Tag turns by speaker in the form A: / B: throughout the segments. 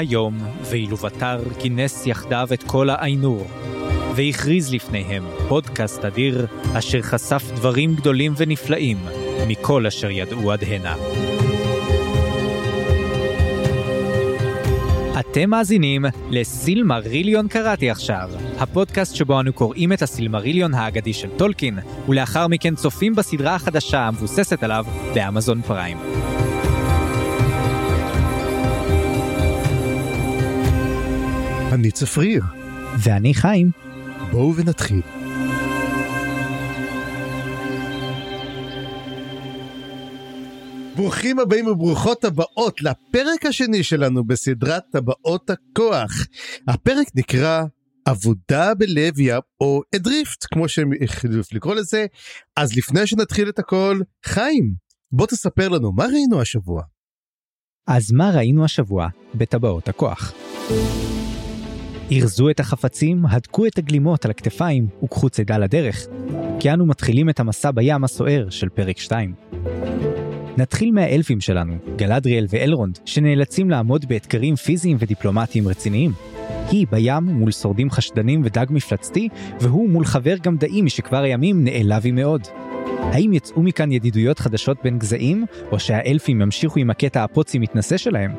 A: היום, ואילו בתר כינס יחדיו את כל האיינור, והכריז לפניהם פודקאסט אדיר, אשר חשף דברים גדולים ונפלאים מכל אשר ידעו עד הנה. אתם מאזינים לסילמריליון קראתי עכשיו, הפודקאסט שבו אנו קוראים את הסילמריליון האגדי של טולקין, ולאחר מכן צופים בסדרה החדשה המבוססת עליו באמזון פריים.
B: אני צפריר.
A: ואני חיים.
B: בואו ונתחיל. ברוכים הבאים וברוכות הבאות לפרק השני שלנו בסדרת טבעות הכוח. הפרק נקרא עבודה בלב ים או אדריפט כמו שהם החליטו לקרוא לזה. אז לפני שנתחיל את הכל, חיים, בוא תספר לנו מה ראינו השבוע.
A: אז מה ראינו השבוע בטבעות הכוח? ארזו את החפצים, הדקו את הגלימות על הכתפיים וקחו צידה לדרך, כי אנו מתחילים את המסע בים הסוער של פרק 2. נתחיל מהאלפים שלנו, גלדריאל ואלרונד, שנאלצים לעמוד באתגרים פיזיים ודיפלומטיים רציניים. היא בים מול שורדים חשדנים ודג מפלצתי, והוא מול חבר גמדאי משכבר הימים נעלבי מאוד. האם יצאו מכאן ידידויות חדשות בין גזעים, או שהאלפים ימשיכו עם הקטע הפוצי מתנשא שלהם?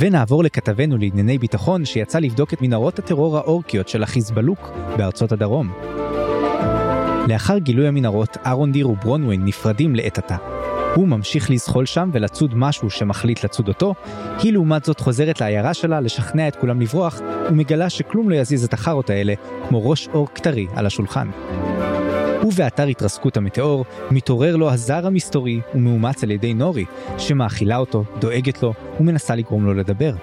A: ונעבור לכתבנו לענייני ביטחון שיצא לבדוק את מנהרות הטרור האורקיות של החיזבאלוק בארצות הדרום. לאחר גילוי המנהרות, ארונדיר וברונווין נפרדים לעת עתה. הוא ממשיך לזחול שם ולצוד משהו שמחליט לצוד אותו, היא לעומת זאת חוזרת לעיירה שלה לשכנע את כולם לברוח, ומגלה שכלום לא יזיז את החארות האלה, כמו ראש אור כתרי על השולחן. ובאתר התרסקות המטאור, מתעורר לו הזר המסתורי ומאומץ על ידי נורי, שמאכילה אותו, דואגת לו ומנסה לגרום לו לדבר.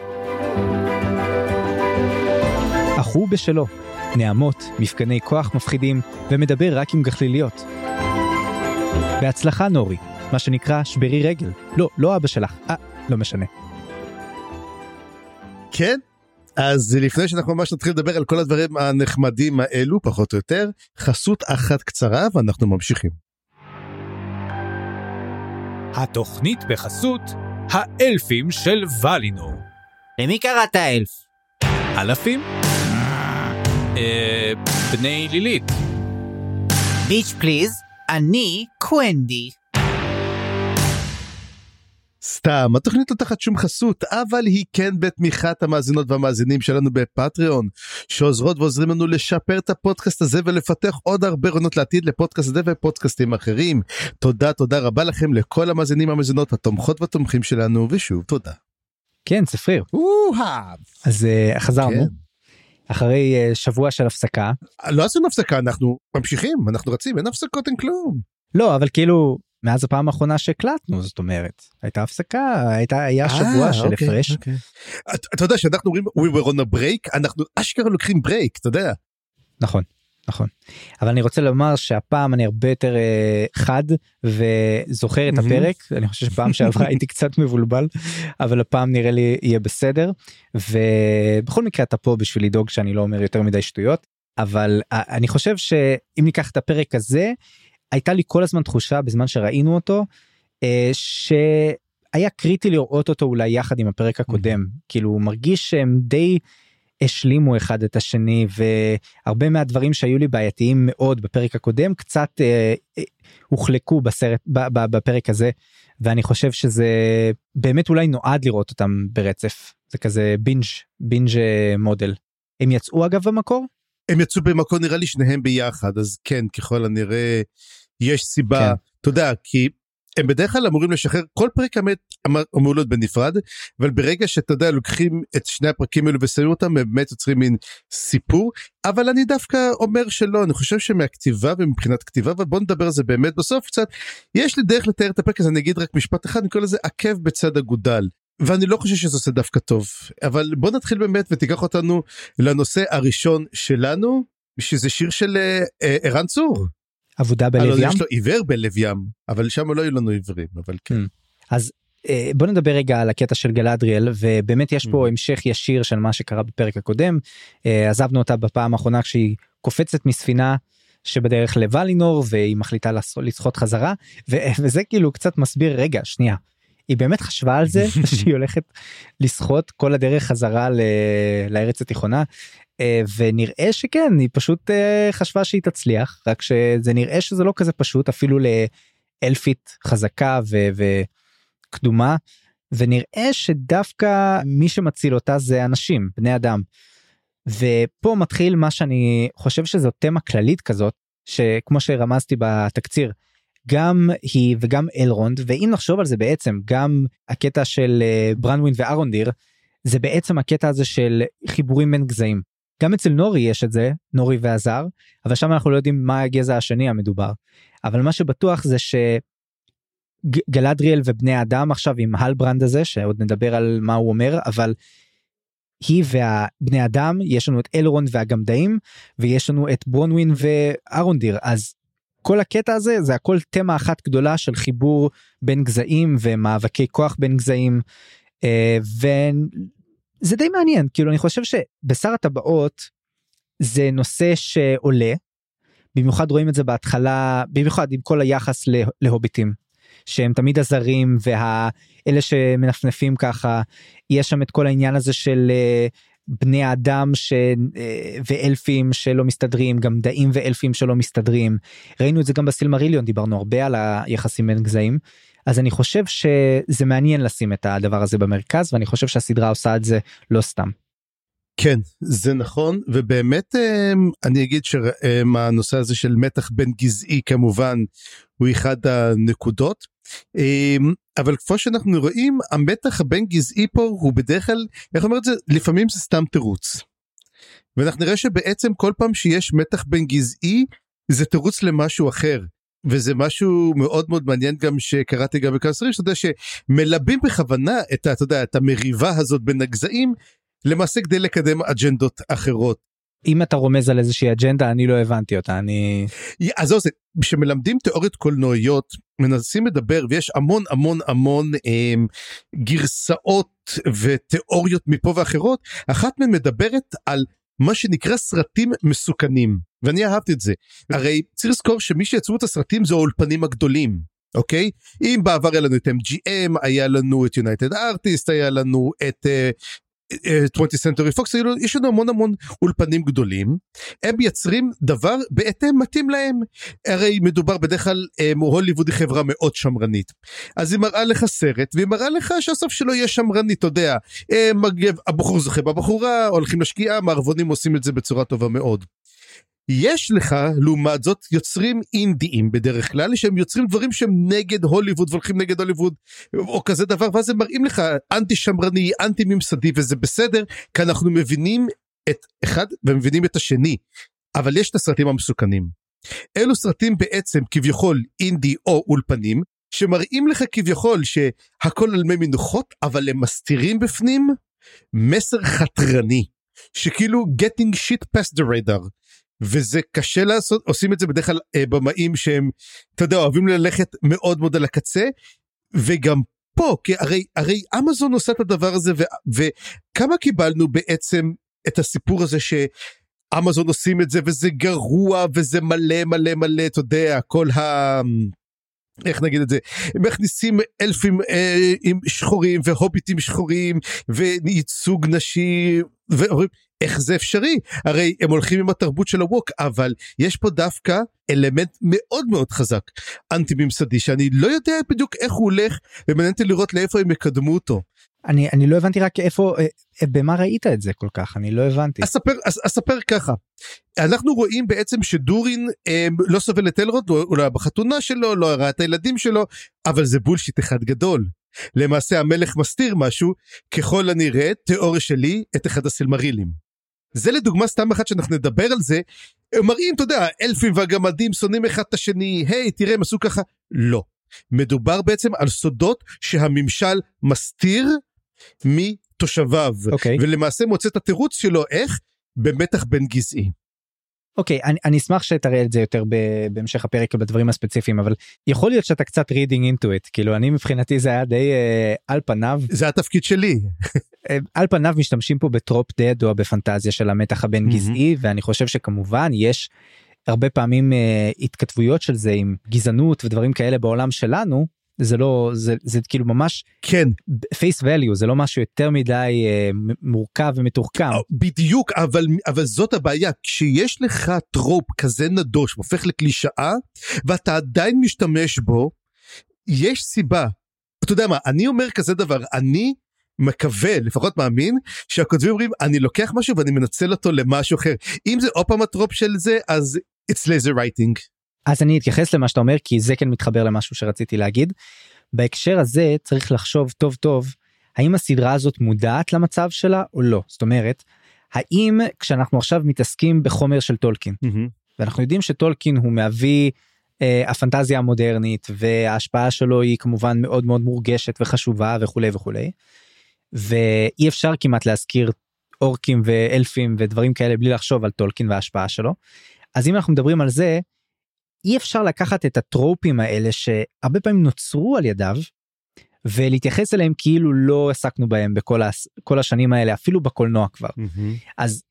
A: אך הוא בשלו, נעמות, מפגני כוח מפחידים, ומדבר רק עם גחליליות. בהצלחה נורי, מה שנקרא שברי רגל. לא, לא אבא שלך, אה, לא משנה.
B: כן, אז לפני שאנחנו ממש נתחיל לדבר על כל הדברים הנחמדים האלו, פחות או יותר, חסות אחת קצרה ואנחנו ממשיכים.
A: התוכנית בחסות האלפים של ולינור.
C: למי קראת אלף?
A: אלפים? אה... בני לילית.
C: ביץ' פליז, אני קוונדי.
B: סתם, התוכנית לא תחת שום חסות, אבל היא כן בתמיכת המאזינות והמאזינים שלנו בפטריון, שעוזרות ועוזרים לנו לשפר את הפודקאסט הזה ולפתח עוד הרבה רעיונות לעתיד לפודקאסט הזה ופודקאסטים אחרים. תודה, תודה רבה לכם לכל המאזינים והמאזינות, התומכות והתומכים שלנו, ושוב תודה.
A: כן, צפריר. אז uh, חזרנו. כן. אחרי uh, שבוע של הפסקה.
B: לא עשינו הפסקה, אנחנו ממשיכים, אנחנו רצים, אין הפסקות, אין כלום.
A: לא, אבל כאילו מאז הפעם האחרונה שהקלטנו זאת אומרת הייתה הפסקה הייתה היה אה, שבוע של אוקיי, הפרש.
B: אוקיי. אתה יודע שאנחנו אומרים we were on a break אנחנו אשכרה לוקחים ברייק אתה יודע.
A: נכון נכון אבל אני רוצה לומר שהפעם אני הרבה יותר uh, חד וזוכר את הפרק אני חושב שפעם שעברה הייתי קצת מבולבל אבל הפעם נראה לי יהיה בסדר ובכל מקרה אתה פה בשביל לדאוג שאני לא אומר יותר מדי שטויות אבל uh, אני חושב שאם ניקח את הפרק הזה הייתה לי כל הזמן תחושה בזמן שראינו אותו אה, שהיה קריטי לראות אותו אולי יחד עם הפרק הקודם mm-hmm. כאילו הוא מרגיש שהם די השלימו אחד את השני והרבה מהדברים שהיו לי בעייתיים מאוד בפרק הקודם קצת אה, אה, הוחלקו בסרט ב, ב, בפרק הזה ואני חושב שזה באמת אולי נועד לראות אותם ברצף זה כזה בינג' בינג' מודל. הם יצאו אגב במקור?
B: הם יצאו במקור נראה לי שניהם ביחד אז כן ככל הנראה יש סיבה כן. אתה יודע כי הם בדרך כלל אמורים לשחרר כל פרק המת אמור להיות בנפרד אבל ברגע שאתה יודע לוקחים את שני הפרקים האלו ושמים אותם הם באמת יוצרים מין סיפור אבל אני דווקא אומר שלא אני חושב שמהכתיבה ומבחינת כתיבה ובוא נדבר על זה באמת בסוף קצת יש לי דרך לתאר את הפרק הזה אני אגיד רק משפט אחד אני קורא לזה עקב בצד אגודל ואני לא חושב שזה עושה דווקא טוב אבל בוא נתחיל באמת ותיקח אותנו לנושא הראשון שלנו שזה שיר של אה, אה, ערן צור.
A: עבודה בלב ים?
B: יש לו עיוור בלב ים אבל שם לא היו לנו עיוורים אבל כן. Hmm.
A: אז אה, בוא נדבר רגע על הקטע של גלדריאל ובאמת יש פה hmm. המשך ישיר של מה שקרה בפרק הקודם עזבנו אותה בפעם האחרונה כשהיא קופצת מספינה שבדרך לוולינור והיא מחליטה לשחות חזרה וזה כאילו קצת מסביר רגע שנייה היא באמת חשבה על זה שהיא הולכת לשחות כל הדרך חזרה ל... לארץ התיכונה אה, ונראה שכן היא פשוט אה, חשבה שהיא תצליח רק שזה נראה שזה לא כזה פשוט אפילו לאלפית חזקה. וקדומה ונראה שדווקא מי שמציל אותה זה אנשים בני אדם. ופה מתחיל מה שאני חושב שזו תמה כללית כזאת שכמו שרמזתי בתקציר גם היא וגם אלרונד ואם נחשוב על זה בעצם גם הקטע של אה, ברנווין וארונדיר זה בעצם הקטע הזה של חיבורים בין גזעים. גם אצל נורי יש את זה נורי והזר אבל שם אנחנו לא יודעים מה הגזע השני המדובר אבל מה שבטוח זה שגלדריאל ובני אדם עכשיו עם הלברנד הזה שעוד נדבר על מה הוא אומר אבל היא והבני אדם יש לנו את אלרונד והגמדאים ויש לנו את ברונווין וארונדיר אז כל הקטע הזה זה הכל תמה אחת גדולה של חיבור בין גזעים ומאבקי כוח בין גזעים. אה, וזה די מעניין כאילו אני חושב שבשר הטבעות זה נושא שעולה. במיוחד רואים את זה בהתחלה במיוחד עם כל היחס להוביטים שהם תמיד הזרים והאלה שמנפנפים ככה יש שם את כל העניין הזה של אה, בני אדם ש... אה, ואלפים שלא מסתדרים גם דאים ואלפים שלא מסתדרים ראינו את זה גם בסילמריליון דיברנו הרבה על היחסים בין גזעים אז אני חושב שזה מעניין לשים את הדבר הזה במרכז ואני חושב שהסדרה עושה את זה לא סתם.
B: כן זה נכון ובאמת אמ, אני אגיד שהנושא הזה של מתח בין גזעי כמובן הוא אחד הנקודות אמ, אבל כמו שאנחנו רואים המתח הבין גזעי פה הוא בדרך כלל איך אומר את זה לפעמים זה סתם תירוץ. ואנחנו נראה שבעצם כל פעם שיש מתח בין גזעי זה תירוץ למשהו אחר. וזה משהו מאוד מאוד מעניין גם שקראתי גם בכמה ספרים שאתה יודע שמלבים בכוונה את, אתה יודע, את המריבה הזאת בין הגזעים למעשה כדי לקדם אג'נדות אחרות.
A: אם אתה רומז על איזושהי אג'נדה אני לא הבנתי אותה אני
B: אז זהו זה כשמלמדים תיאוריות קולנועיות מנסים לדבר ויש המון המון המון הם, גרסאות ותיאוריות מפה ואחרות אחת מהן מדברת על מה שנקרא סרטים מסוכנים ואני אהבתי את זה. הרי צריך לזכור שמי שיצרו את הסרטים זה האולפנים הגדולים אוקיי? אם בעבר היה לנו את MGM היה לנו את יונייטד ארטיסט היה לנו את 20 סנטורי פוקס יש לנו המון המון אולפנים גדולים. הם מייצרים דבר בהתאם מתאים להם. הרי מדובר בדרך כלל הוליווד היא חברה מאוד שמרנית. אז היא מראה לך סרט והיא מראה לך שהסוף שלו יהיה שמרני אתה יודע. מגב הבחור זוכה בבחורה הולכים לשקיעה מערבונים עושים את זה בצורה טובה מאוד. יש לך לעומת זאת יוצרים אינדיים בדרך כלל שהם יוצרים דברים שהם נגד הוליווד והולכים נגד הוליווד או כזה דבר ואז הם מראים לך אנטי שמרני אנטי ממסדי וזה בסדר כי אנחנו מבינים את אחד ומבינים את השני אבל יש את הסרטים המסוכנים. אלו סרטים בעצם כביכול אינדי או אולפנים שמראים לך כביכול שהכל על מי מנוחות אבל הם מסתירים בפנים מסר חתרני שכאילו getting shit past the radar וזה קשה לעשות עושים את זה בדרך כלל אה, במאים שהם אתה יודע אוהבים ללכת מאוד מאוד על הקצה וגם פה כי הרי הרי אמזון עושה את הדבר הזה ו, וכמה קיבלנו בעצם את הסיפור הזה שאמזון עושים את זה וזה גרוע וזה מלא מלא מלא אתה יודע כל ה... איך נגיד את זה מכניסים אלפים אה, עם שחורים והוביטים שחורים וייצוג נשי ואומרים איך זה אפשרי הרי הם הולכים עם התרבות של הווק אבל יש פה דווקא אלמנט מאוד מאוד חזק אנטי ממסדי שאני לא יודע בדיוק איך הוא הולך ומעניין אותי לראות לאיפה הם יקדמו אותו.
A: אני אני לא הבנתי רק איפה אה, אה, במה ראית את זה כל כך אני לא הבנתי.
B: אספר אספר ככה אנחנו רואים בעצם שדורין אה, לא סובל את אלרוד לא, לא היה בחתונה שלו לא ראה את הילדים שלו אבל זה בולשיט אחד גדול. למעשה המלך מסתיר משהו ככל הנראה תיאוריה שלי את אחד הסילמרילים. זה לדוגמה סתם אחת שאנחנו נדבר על זה, הם מראים, אתה יודע, אלפים והגמדים שונאים אחד את השני, היי, תראה, הם עשו ככה. לא. מדובר בעצם על סודות שהממשל מסתיר מתושביו. Okay. אוקיי. ולמעשה מוצא את התירוץ שלו, איך? במתח בין גזעי.
A: אוקיי אני, אני אשמח שתראה את זה יותר בהמשך הפרק בדברים הספציפיים אבל יכול להיות שאתה קצת reading into it. כאילו אני מבחינתי זה היה די uh, על פניו.
B: זה התפקיד שלי.
A: אה, על פניו משתמשים פה ב trope ידוע בפנטזיה של המתח הבין גזעי mm-hmm. ואני חושב שכמובן יש הרבה פעמים אה, התכתבויות של זה עם גזענות ודברים כאלה בעולם שלנו זה לא זה זה כאילו ממש
B: כן
A: face value זה לא משהו יותר מדי אה, מורכב ומתוחכם.
B: בדיוק אבל אבל זאת הבעיה כשיש לך trope כזה נדוש הופך לקלישאה ואתה עדיין משתמש בו יש סיבה. אתה יודע מה אני אומר כזה דבר אני מקווה לפחות מאמין שהכותבים אומרים אני לוקח משהו ואני מנצל אותו למשהו אחר אם זה עוד פעם הטרופ של זה אז it's laser writing.
A: אז אני אתייחס למה שאתה אומר כי זה כן מתחבר למשהו שרציתי להגיד. בהקשר הזה צריך לחשוב טוב טוב האם הסדרה הזאת מודעת למצב שלה או לא זאת אומרת האם כשאנחנו עכשיו מתעסקים בחומר של טולקין ואנחנו יודעים שטולקין הוא מאבי אה, הפנטזיה המודרנית וההשפעה שלו היא כמובן מאוד מאוד מורגשת וחשובה וכולי וכולי. ואי אפשר כמעט להזכיר אורקים ואלפים ודברים כאלה בלי לחשוב על טולקין וההשפעה שלו. אז אם אנחנו מדברים על זה אי אפשר לקחת את הטרופים האלה שהרבה פעמים נוצרו על ידיו ולהתייחס אליהם כאילו לא עסקנו בהם בכל הס... כל השנים האלה אפילו בקולנוע כבר אז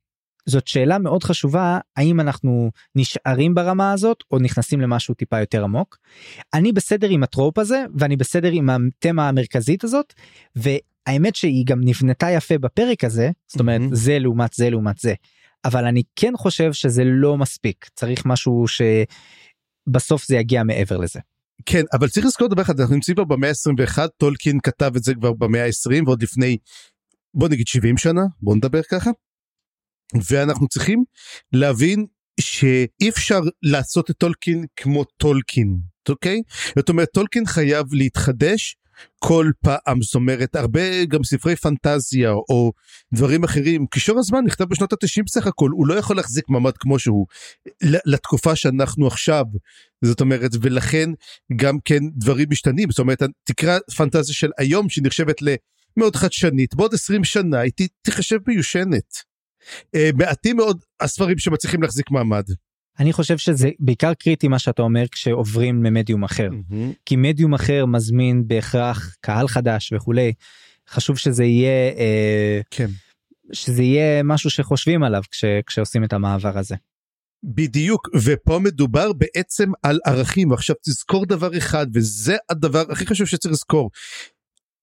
A: זאת שאלה מאוד חשובה האם אנחנו נשארים ברמה הזאת או נכנסים למשהו טיפה יותר עמוק. אני בסדר עם הטרופ הזה ואני בסדר עם התמה המרכזית הזאת והאמת שהיא גם נבנתה יפה בפרק הזה זאת אומרת
B: מהמם.
A: זה לעומת זה לעומת זה אבל אני כן חושב שזה לא מספיק צריך משהו שבסוף זה יגיע מעבר לזה.
B: כן אבל צריך לזכור דבר אחד אנחנו נמצאים כבר במאה ה-21 טולקין כתב את זה כבר במאה ה-20 ועוד לפני בוא נגיד 70 שנה בוא נדבר ככה. ואנחנו צריכים להבין שאי אפשר לעשות את טולקין כמו טולקין אוקיי זאת אומרת טולקין חייב להתחדש כל פעם זאת אומרת הרבה גם ספרי פנטזיה או דברים אחרים קישור הזמן נכתב בשנות ה-90 בסך הכל הוא לא יכול להחזיק מעמד כמו שהוא לתקופה שאנחנו עכשיו זאת אומרת ולכן גם כן דברים משתנים זאת אומרת תקרא פנטזיה של היום שנחשבת למאוד חדשנית בעוד 20 שנה היא תיחשב מיושנת. אה, מעטים מאוד הספרים שמצליחים להחזיק מעמד.
A: אני חושב שזה בעיקר קריטי מה שאתה אומר כשעוברים למדיום אחר כי מדיום אחר מזמין בהכרח קהל חדש וכולי חשוב שזה יהיה אה,
B: כן.
A: שזה יהיה משהו שחושבים עליו כש, כשעושים את המעבר הזה.
B: בדיוק ופה מדובר בעצם על ערכים ועכשיו תזכור דבר אחד וזה הדבר הכי חשוב שצריך לזכור.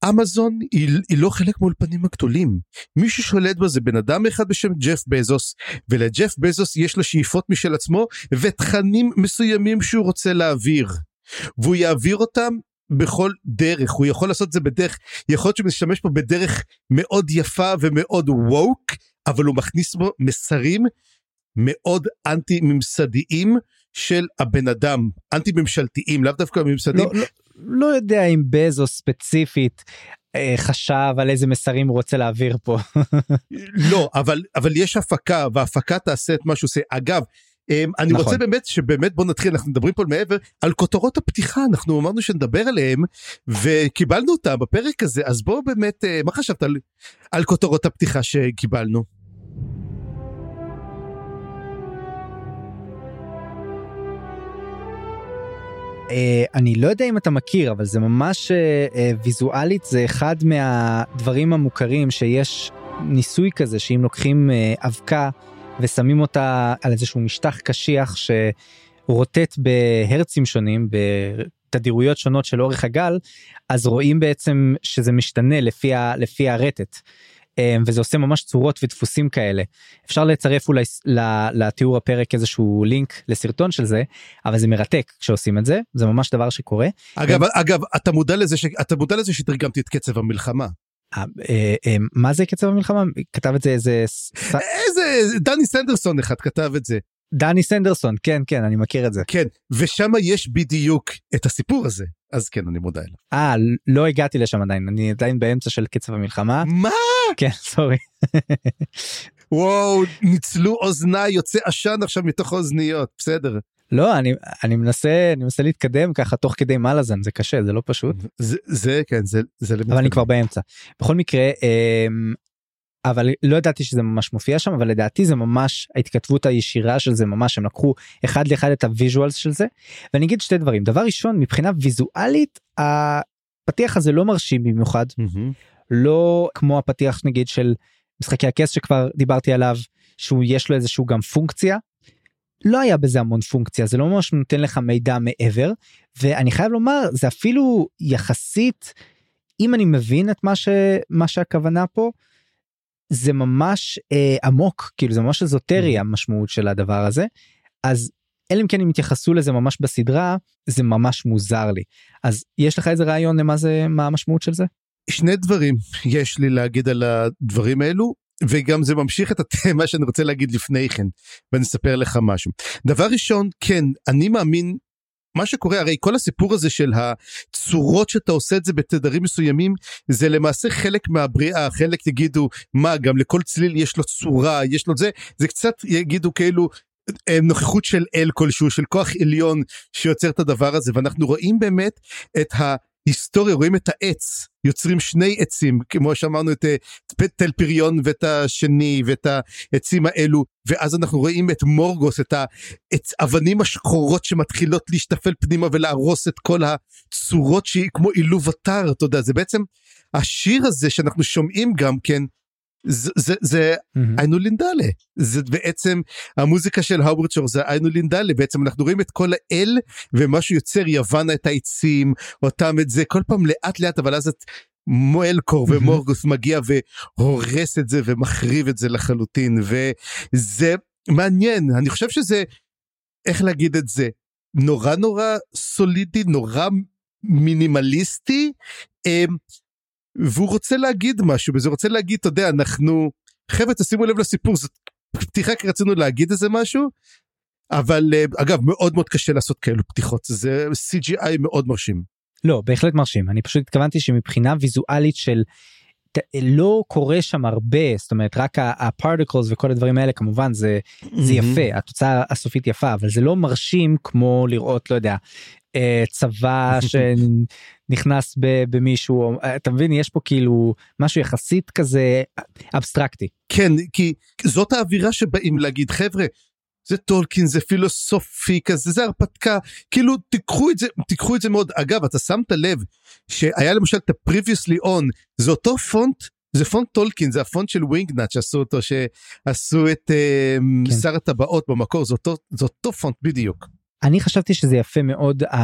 B: אמזון היא, היא לא חלק מהאולפנים הגדולים. מי ששולט בה זה בן אדם אחד בשם ג'ף בזוס ולג'ף בזוס יש לו שאיפות משל עצמו ותכנים מסוימים שהוא רוצה להעביר. והוא יעביר אותם בכל דרך הוא יכול לעשות את זה בדרך יכול להיות שהוא משתמש פה בדרך מאוד יפה ומאוד ווק אבל הוא מכניס בו מסרים מאוד אנטי ממסדיים של הבן אדם אנטי ממשלתיים לאו דווקא ממסדיים.
A: לא, לא, לא יודע אם בזו ספציפית אה, חשב על איזה מסרים הוא רוצה להעביר פה.
B: לא אבל אבל יש הפקה והפקה תעשה את מה שהוא עושה אגב. אמ, אני
A: נכון.
B: רוצה באמת שבאמת בוא נתחיל אנחנו מדברים פה מעבר על כותרות הפתיחה אנחנו אמרנו שנדבר עליהם וקיבלנו אותה בפרק הזה אז בוא באמת אה, מה חשבת על, על כותרות הפתיחה שקיבלנו.
A: אני לא יודע אם אתה מכיר אבל זה ממש אה, אה, ויזואלית זה אחד מהדברים המוכרים שיש ניסוי כזה שאם לוקחים אה, אבקה ושמים אותה על איזשהו משטח קשיח שרוטט בהרצים שונים בתדירויות שונות של אורך הגל אז רואים בעצם שזה משתנה לפי, ה, לפי הרטט. אה, וזה עושה ממש צורות ודפוסים כאלה אפשר לצרף אולי לתיאור הפרק איזשהו לינק לסרטון של זה אבל זה מרתק כשעושים את זה זה ממש דבר שקורה.
B: אגב אגב אתה מודע לזה ש... אתה מודע לזה שתרגמתי את קצב המלחמה.
A: אה, אה, אה, מה זה קצב המלחמה כתב את זה איזה
B: איזה דני סנדרסון אחד כתב את זה
A: דני סנדרסון כן כן אני מכיר את זה
B: כן ושם יש בדיוק את הסיפור הזה אז כן אני מודע אליו.
A: אה לא הגעתי לשם עדיין אני עדיין באמצע של קצב המלחמה
B: מה?
A: כן סורי.
B: וואו ניצלו אוזניי יוצא עשן עכשיו מתוך האוזניות. בסדר.
A: לא אני אני מנסה אני מנסה להתקדם ככה תוך כדי מלאזן זה קשה זה לא פשוט.
B: זה זה כן זה זה
A: אבל אני כבר באמצע. בכל מקרה אמ, אבל לא ידעתי שזה ממש מופיע שם אבל לדעתי זה ממש ההתכתבות הישירה של זה ממש הם לקחו אחד לאחד את ה visuals של זה. ואני אגיד שתי דברים. דבר ראשון מבחינה ויזואלית הפתיח הזה לא מרשים במיוחד.
B: מהמם.
A: לא כמו הפתיח נגיד של משחקי הכס שכבר דיברתי עליו שהוא יש לו איזשהו גם פונקציה. לא היה בזה המון פונקציה זה לא ממש נותן לך מידע מעבר ואני חייב לומר זה אפילו יחסית אם אני מבין את מה שמה שהכוונה פה זה ממש אה, עמוק כאילו זה ממש אזוטרי המשמעות של הדבר הזה אז אלא אם כן הם יתייחסו לזה ממש בסדרה זה ממש מוזר לי אז יש לך איזה רעיון למה זה מה המשמעות של זה.
B: שני דברים יש לי להגיד על הדברים האלו וגם זה ממשיך את התמה שאני רוצה להגיד לפני כן ואני אספר לך משהו. דבר ראשון כן אני מאמין מה שקורה הרי כל הסיפור הזה של הצורות שאתה עושה את זה בתדרים מסוימים זה למעשה חלק מהבריאה חלק יגידו מה גם לכל צליל יש לו צורה יש לו זה זה קצת יגידו כאילו אה, נוכחות של אל כלשהו של כוח עליון שיוצר את הדבר הזה ואנחנו רואים באמת את ההיסטוריה רואים את העץ יוצרים שני עצים כמו שאמרנו את, אה, תל פריון ואת השני ואת העצים האלו ואז אנחנו רואים את מורגוס את האבנים השחורות שמתחילות להשתפל פנימה ולהרוס את כל הצורות שהיא כמו עילוב אתר אתה יודע זה בעצם השיר הזה שאנחנו שומעים גם כן זה זה היינו לינדלה. זה בעצם המוזיקה של האוורד שור זה היינו לינדלה. בעצם אנחנו רואים את כל האל ומה שיוצר יוונה את העצים אותם את זה כל פעם לאט לאט אבל אז את מואלקור ומורגוס מגיע והורס את זה ומחריב את זה לחלוטין וזה מעניין. אני חושב שזה איך להגיד את זה נורא נורא סולידי נורא מינימליסטי. והוא רוצה להגיד משהו וזה רוצה להגיד אתה יודע אנחנו חבר'ה תשימו לב לסיפור זאת פתיחה כי רצינו להגיד איזה משהו אבל אה, אגב מאוד מאוד קשה לעשות כאלו פתיחות זה cgi מאוד מרשים.
A: לא בהחלט מרשים אני פשוט התכוונתי שמבחינה ויזואלית של לא קורה שם הרבה זאת אומרת רק הפרטיקלס וכל הדברים האלה כמובן זה זה יפה התוצאה הסופית יפה אבל זה לא מרשים כמו לראות לא יודע אה, צבא שנכנס במישהו אתה מבין יש פה כאילו משהו יחסית כזה אבסטרקטי
B: כן כי זאת האווירה שבאים להגיד חבר'ה זה טולקין זה פילוסופי כזה זה הרפתקה כאילו תיקחו את זה תיקחו את זה מאוד אגב אתה שמת לב שהיה למשל את ה-previously on זה אותו פונט זה פונט טולקין זה הפונט של ווינגנאט שעשו אותו שעשו את אה, כן. שר הטבעות במקור זה אותו, זה אותו פונט בדיוק.
A: אני חשבתי שזה יפה מאוד uh,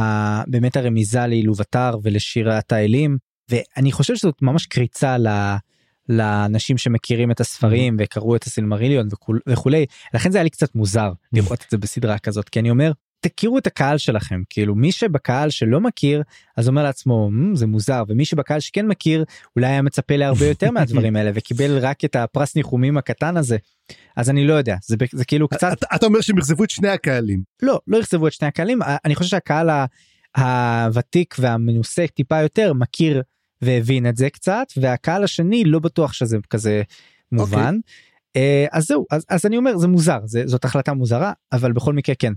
A: באמת הרמיזה לעילוב אתר ולשירת האלים ואני חושב שזאת ממש קריצה ל... לאנשים שמכירים את הספרים וקראו את הסילמריליון וכולי לכן זה היה לי קצת מוזר לראות את זה בסדרה כזאת כי אני אומר תכירו את הקהל שלכם כאילו מי שבקהל שלא מכיר אז אומר לעצמו זה מוזר ומי שבקהל שכן מכיר אולי היה מצפה להרבה יותר מהדברים האלה וקיבל רק את הפרס ניחומים הקטן הזה אז אני לא יודע זה, זה כאילו קצת
B: אתה אומר שהם אכזבו את שני הקהלים
A: לא לא אכזבו את שני הקהלים אני חושב שהקהל הוותיק והמנוסה טיפה יותר מכיר והבין את זה קצת והקהל השני לא בטוח שזה כזה מובן. Okay. אוקיי. אז זהו אז, אז אני אומר זה מוזר זה, זאת החלטה מוזרה אבל בכל מקרה כן אה,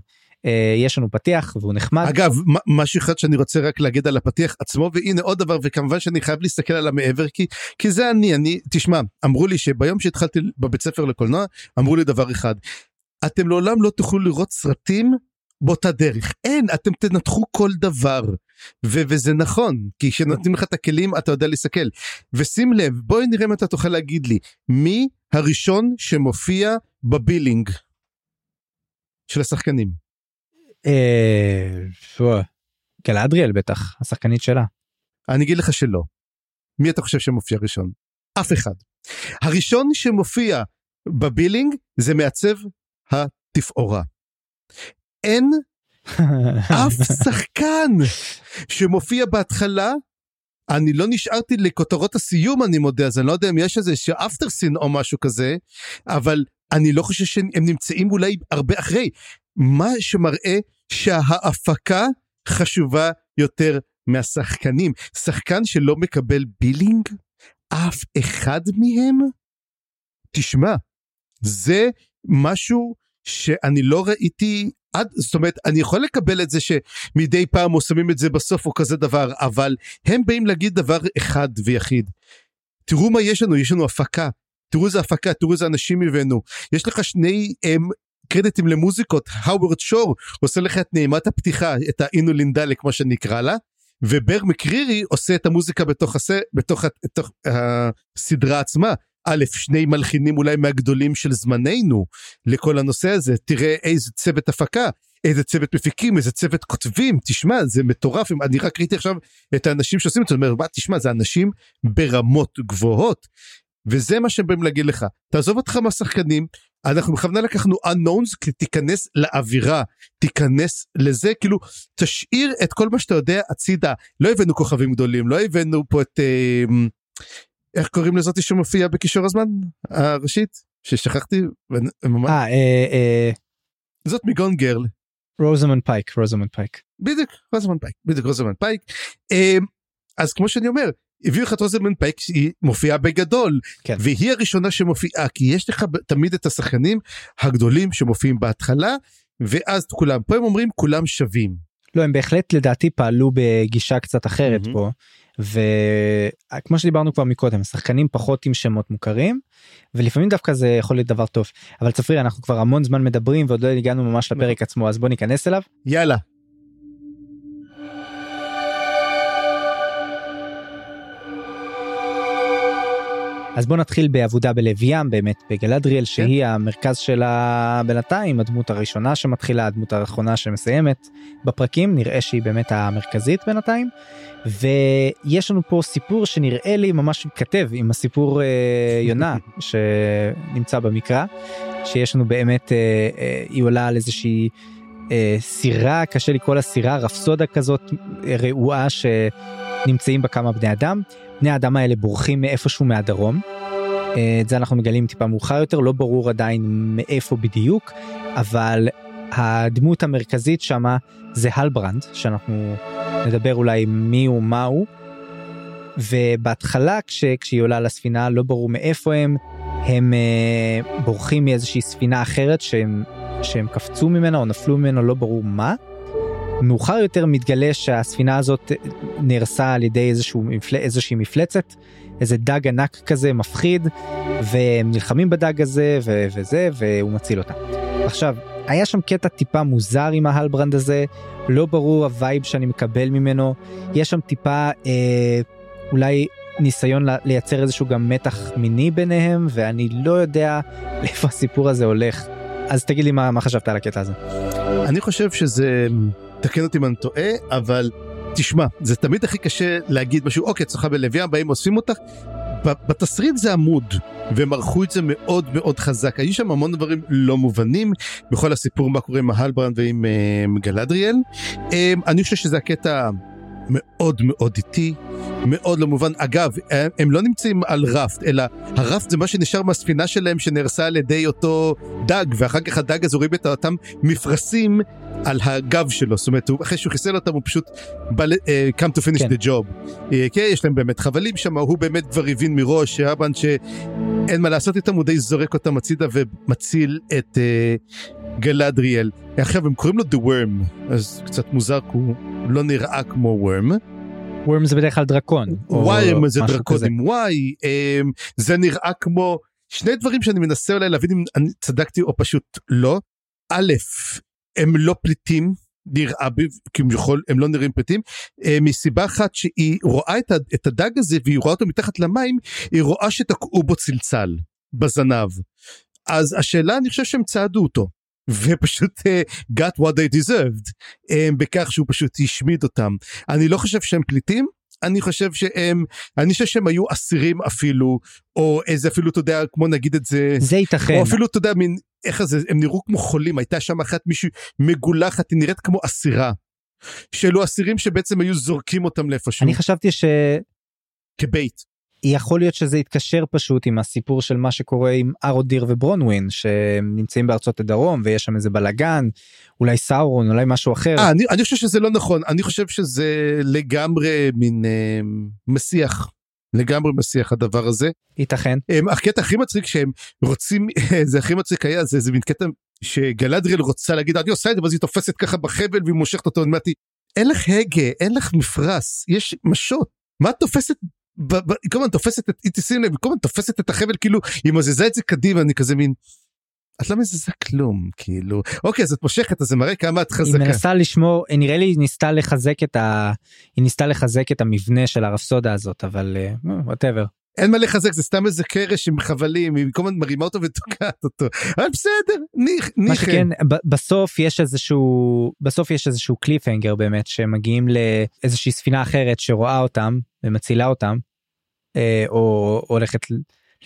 A: יש לנו פתיח והוא נחמד.
B: אגב משהו אחד שאני רוצה רק להגיד על הפתיח עצמו והנה עוד דבר וכמובן שאני חייב להסתכל על המעבר כי כי זה אני אני תשמע אמרו לי שביום שהתחלתי בבית ספר לקולנוע אמרו לי דבר אחד אתם לעולם לא תוכלו לראות סרטים באותה דרך אין אתם תנתחו כל דבר ו- וזה נכון כי כשנותנים לך את הכלים אתה יודע להסתכל ושים לב בואי נראה אם אתה תוכל להגיד לי מי הראשון שמופיע בבילינג של השחקנים.
A: אה, גלאדריאל בטח השחקנית שלה.
B: אני אגיד לך שלא. מי אתה חושב שמופיע ראשון? אף אחד. הראשון שמופיע בבילינג זה מעצב התפאורה. אין אף שחקן שמופיע בהתחלה אני לא נשארתי לכותרות הסיום אני מודה אז אני לא יודע אם יש איזה אפטר סין או משהו כזה אבל אני לא חושב שהם נמצאים אולי הרבה אחרי מה שמראה שההפקה חשובה יותר מהשחקנים. שחקן שלא מקבל בילינג? אף אחד מהם? תשמע, זה משהו שאני לא ראיתי עד, זאת אומרת, אני יכול לקבל את זה שמדי פעם או שמים את זה בסוף או כזה דבר, אבל הם באים להגיד דבר אחד ויחיד. תראו מה יש לנו, יש לנו הפקה. תראו איזה הפקה, תראו איזה אנשים הבאנו. יש לך שני הם, קרדיטים למוזיקות, האוורד שור עושה לך את נעימת הפתיחה, את האינו לינדלה כמו שנקרא לה, ובר מקרירי עושה את המוזיקה בתוך, הס... בתוך, בתוך הסדרה עצמה. א', שני מלחינים אולי מהגדולים של זמננו לכל הנושא הזה, תראה איזה צוות הפקה, איזה צוות מפיקים, איזה צוות כותבים, תשמע, זה מטורף, אני רק ראיתי עכשיו את האנשים שעושים את זה, אומר, תשמע, זה אנשים ברמות גבוהות, וזה מה שהם באים להגיד לך, תעזוב אותך מהשחקנים, אנחנו בכוונה לקחנו unknowns, כי תיכנס לאווירה, תיכנס לזה, כאילו, תשאיר את כל מה שאתה יודע הצידה, לא הבאנו כוכבים גדולים, לא הבאנו פה את, אה, איך קוראים לזאתי שמופיעה בכישור הזמן הראשית, ששכחתי.
A: אה, אה, אה...
B: זאת מ Gone
A: Girl. רוזמונד פייק, רוזמונד פייק.
B: בדיוק, רוזמונד פייק, בדיוק רוזמונד פייק. אה, אז כמו שאני אומר, הביאו לך את רוזלמן פייק שהיא מופיעה בגדול כן. והיא הראשונה שמופיעה כי יש לך תמיד את השחקנים הגדולים שמופיעים בהתחלה ואז כולם פה הם אומרים כולם שווים.
A: לא הם בהחלט לדעתי פעלו בגישה קצת אחרת mm-hmm. פה וכמו שדיברנו כבר מקודם שחקנים פחות עם שמות מוכרים ולפעמים דווקא זה יכול להיות דבר טוב אבל צפריר אנחנו כבר המון זמן מדברים ועוד לא הגענו ממש לפרק נכון. עצמו אז בוא ניכנס אליו.
B: יאללה
A: אז בוא נתחיל בעבודה בלב ים באמת בגלדריאל כן. שהיא המרכז שלה בינתיים הדמות הראשונה שמתחילה הדמות האחרונה שמסיימת. בפרקים נראה שהיא באמת המרכזית בינתיים. ויש לנו פה סיפור שנראה לי ממש מתכתב עם הסיפור אה, יונה שנמצא במקרא שיש לנו באמת אה, אה, היא עולה על איזושהי אה, סירה קשה לקרוא לה סירה רפסודה כזאת רעועה שנמצאים בה כמה בני אדם בני האדם האלה בורחים מאיפשהו מהדרום. אה, את זה אנחנו מגלים טיפה מאוחר יותר לא ברור עדיין מאיפה בדיוק אבל הדמות המרכזית שמה זה הלברנד שאנחנו נדבר אולי מי הוא מה הוא. ובהתחלה כש, כשהיא עולה לספינה לא ברור מאיפה הם הם uh, בורחים מאיזושהי ספינה אחרת שהם שהם קפצו ממנה או נפלו ממנה לא ברור מה. מאוחר יותר מתגלה שהספינה הזאת נהרסה על ידי מפל... איזושהי מפלצת איזה דג ענק כזה מפחיד והם נלחמים בדג הזה ו... וזה והוא מציל אותה. עכשיו היה שם קטע טיפה מוזר עם ההלברנד הזה לא ברור ה vibe שאני מקבל ממנו יש שם טיפה אה, אולי ניסיון לייצר איזשהו גם מתח מיני ביניהם ואני לא יודע לאיפה הסיפור הזה הולך אז תגיד לי מה, מה חשבת על הקטע הזה.
B: אני חושב שזה תקן אותי אם אני טועה, אבל תשמע, זה תמיד הכי קשה להגיד משהו, אוקיי, בלב ים, באים אוספים אותך. בתסריט זה עמוד, והם ערכו את זה מאוד מאוד חזק. היו שם המון דברים לא מובנים בכל הסיפור מה קורה עם ההלברנד ועם uh, גלדריאל. Um, אני חושב שזה הקטע מאוד מאוד איטי, מאוד לא מובן. אגב, הם, הם לא נמצאים על רפט, אלא הרפט זה מה שנשאר מהספינה שלהם שנהרסה על ידי אותו דג, ואחר כך הדג הזה רואים את אותם מפרשים על הגב שלו, זאת אומרת, אחרי שהוא חיסל אותם הוא פשוט בא, uh, come to finish כן. the job. Uh, כן, יש להם באמת חבלים שם, הוא באמת כבר הבין מראש, שהבן שאין מה לעשות איתם, הוא די זורק אותם הצידה ומציל את uh, גלדריאל. עכשיו הם קוראים לו The Worm, אז קצת מוזר, כי הוא לא נראה כמו Worm.
A: Worm זה בדרך כלל דרקון.
B: Worm זה דרקון כזה. עם Y, um, זה נראה כמו שני דברים שאני מנסה אולי להבין אם אני צדקתי או פשוט לא. א', הם לא פליטים, נראה כביכול הם לא נראים פליטים אה, מסיבה אחת שהיא רואה את הדג הזה והיא רואה אותו מתחת למים היא רואה שתקעו בו צלצל בזנב. אז השאלה אני חושב שהם צעדו אותו ופשוט uh, got what they deserved um, בכך שהוא פשוט השמיד אותם. אני לא חושב שהם פליטים אני חושב שהם אני חושב שהם היו אסירים אפילו או איזה אפילו אתה יודע כמו נגיד את זה
A: זה ייתכן
B: או אפילו אתה יודע מין איך זה הם נראו כמו חולים הייתה שם אחת מישהי מגולחת היא נראית כמו אסירה. שאלו אסירים שבעצם היו זורקים אותם לאיפשהו.
A: אני חשבתי ש...
B: כבית.
A: יכול להיות שזה יתקשר פשוט עם הסיפור של מה שקורה עם ארודיר וברונווין שהם נמצאים בארצות הדרום ויש שם איזה בלאגן אולי סאורון אולי משהו אחר. 아,
B: אה, אני, אני חושב שזה לא נכון אני חושב שזה לגמרי מין אה, מסיח לגמרי מסיח הדבר הזה.
A: ייתכן.
B: הם, הקטע הכי מצחיק שהם רוצים זה הכי מצחיק היה זה זה מין קטע שגלדריאל רוצה להגיד אני עושה את זה ואז היא תופסת ככה בחבל והיא מושכת אותו אמרתי אין לך הגה אין לך מפרש יש משות מה את תופסת כל הזמן תופסת את, תשים לב, כל הזמן תופסת את החבל כאילו היא מזיזה את זה קדימה אני כזה מין. את לא מזיזה כלום כאילו אוקיי אז את מושכת אז זה מראה כמה את חזקה.
A: היא מנסה לשמור נראה לי היא ניסתה לחזק את ה... היא ניסתה לחזק את המבנה של הרפסודה הזאת אבל whatever. אה,
B: אין מה לחזק זה סתם איזה קרש עם חבלים היא כל הזמן מרימה אותו ותוקעת אותו. אבל בסדר ניחא.
A: שכן בסוף יש איזשהו בסוף יש איזשהו cliffhanger באמת שמגיעים לאיזושהי ספינה אחרת שרואה אותם ומצילה אותם אה, או הולכת ל-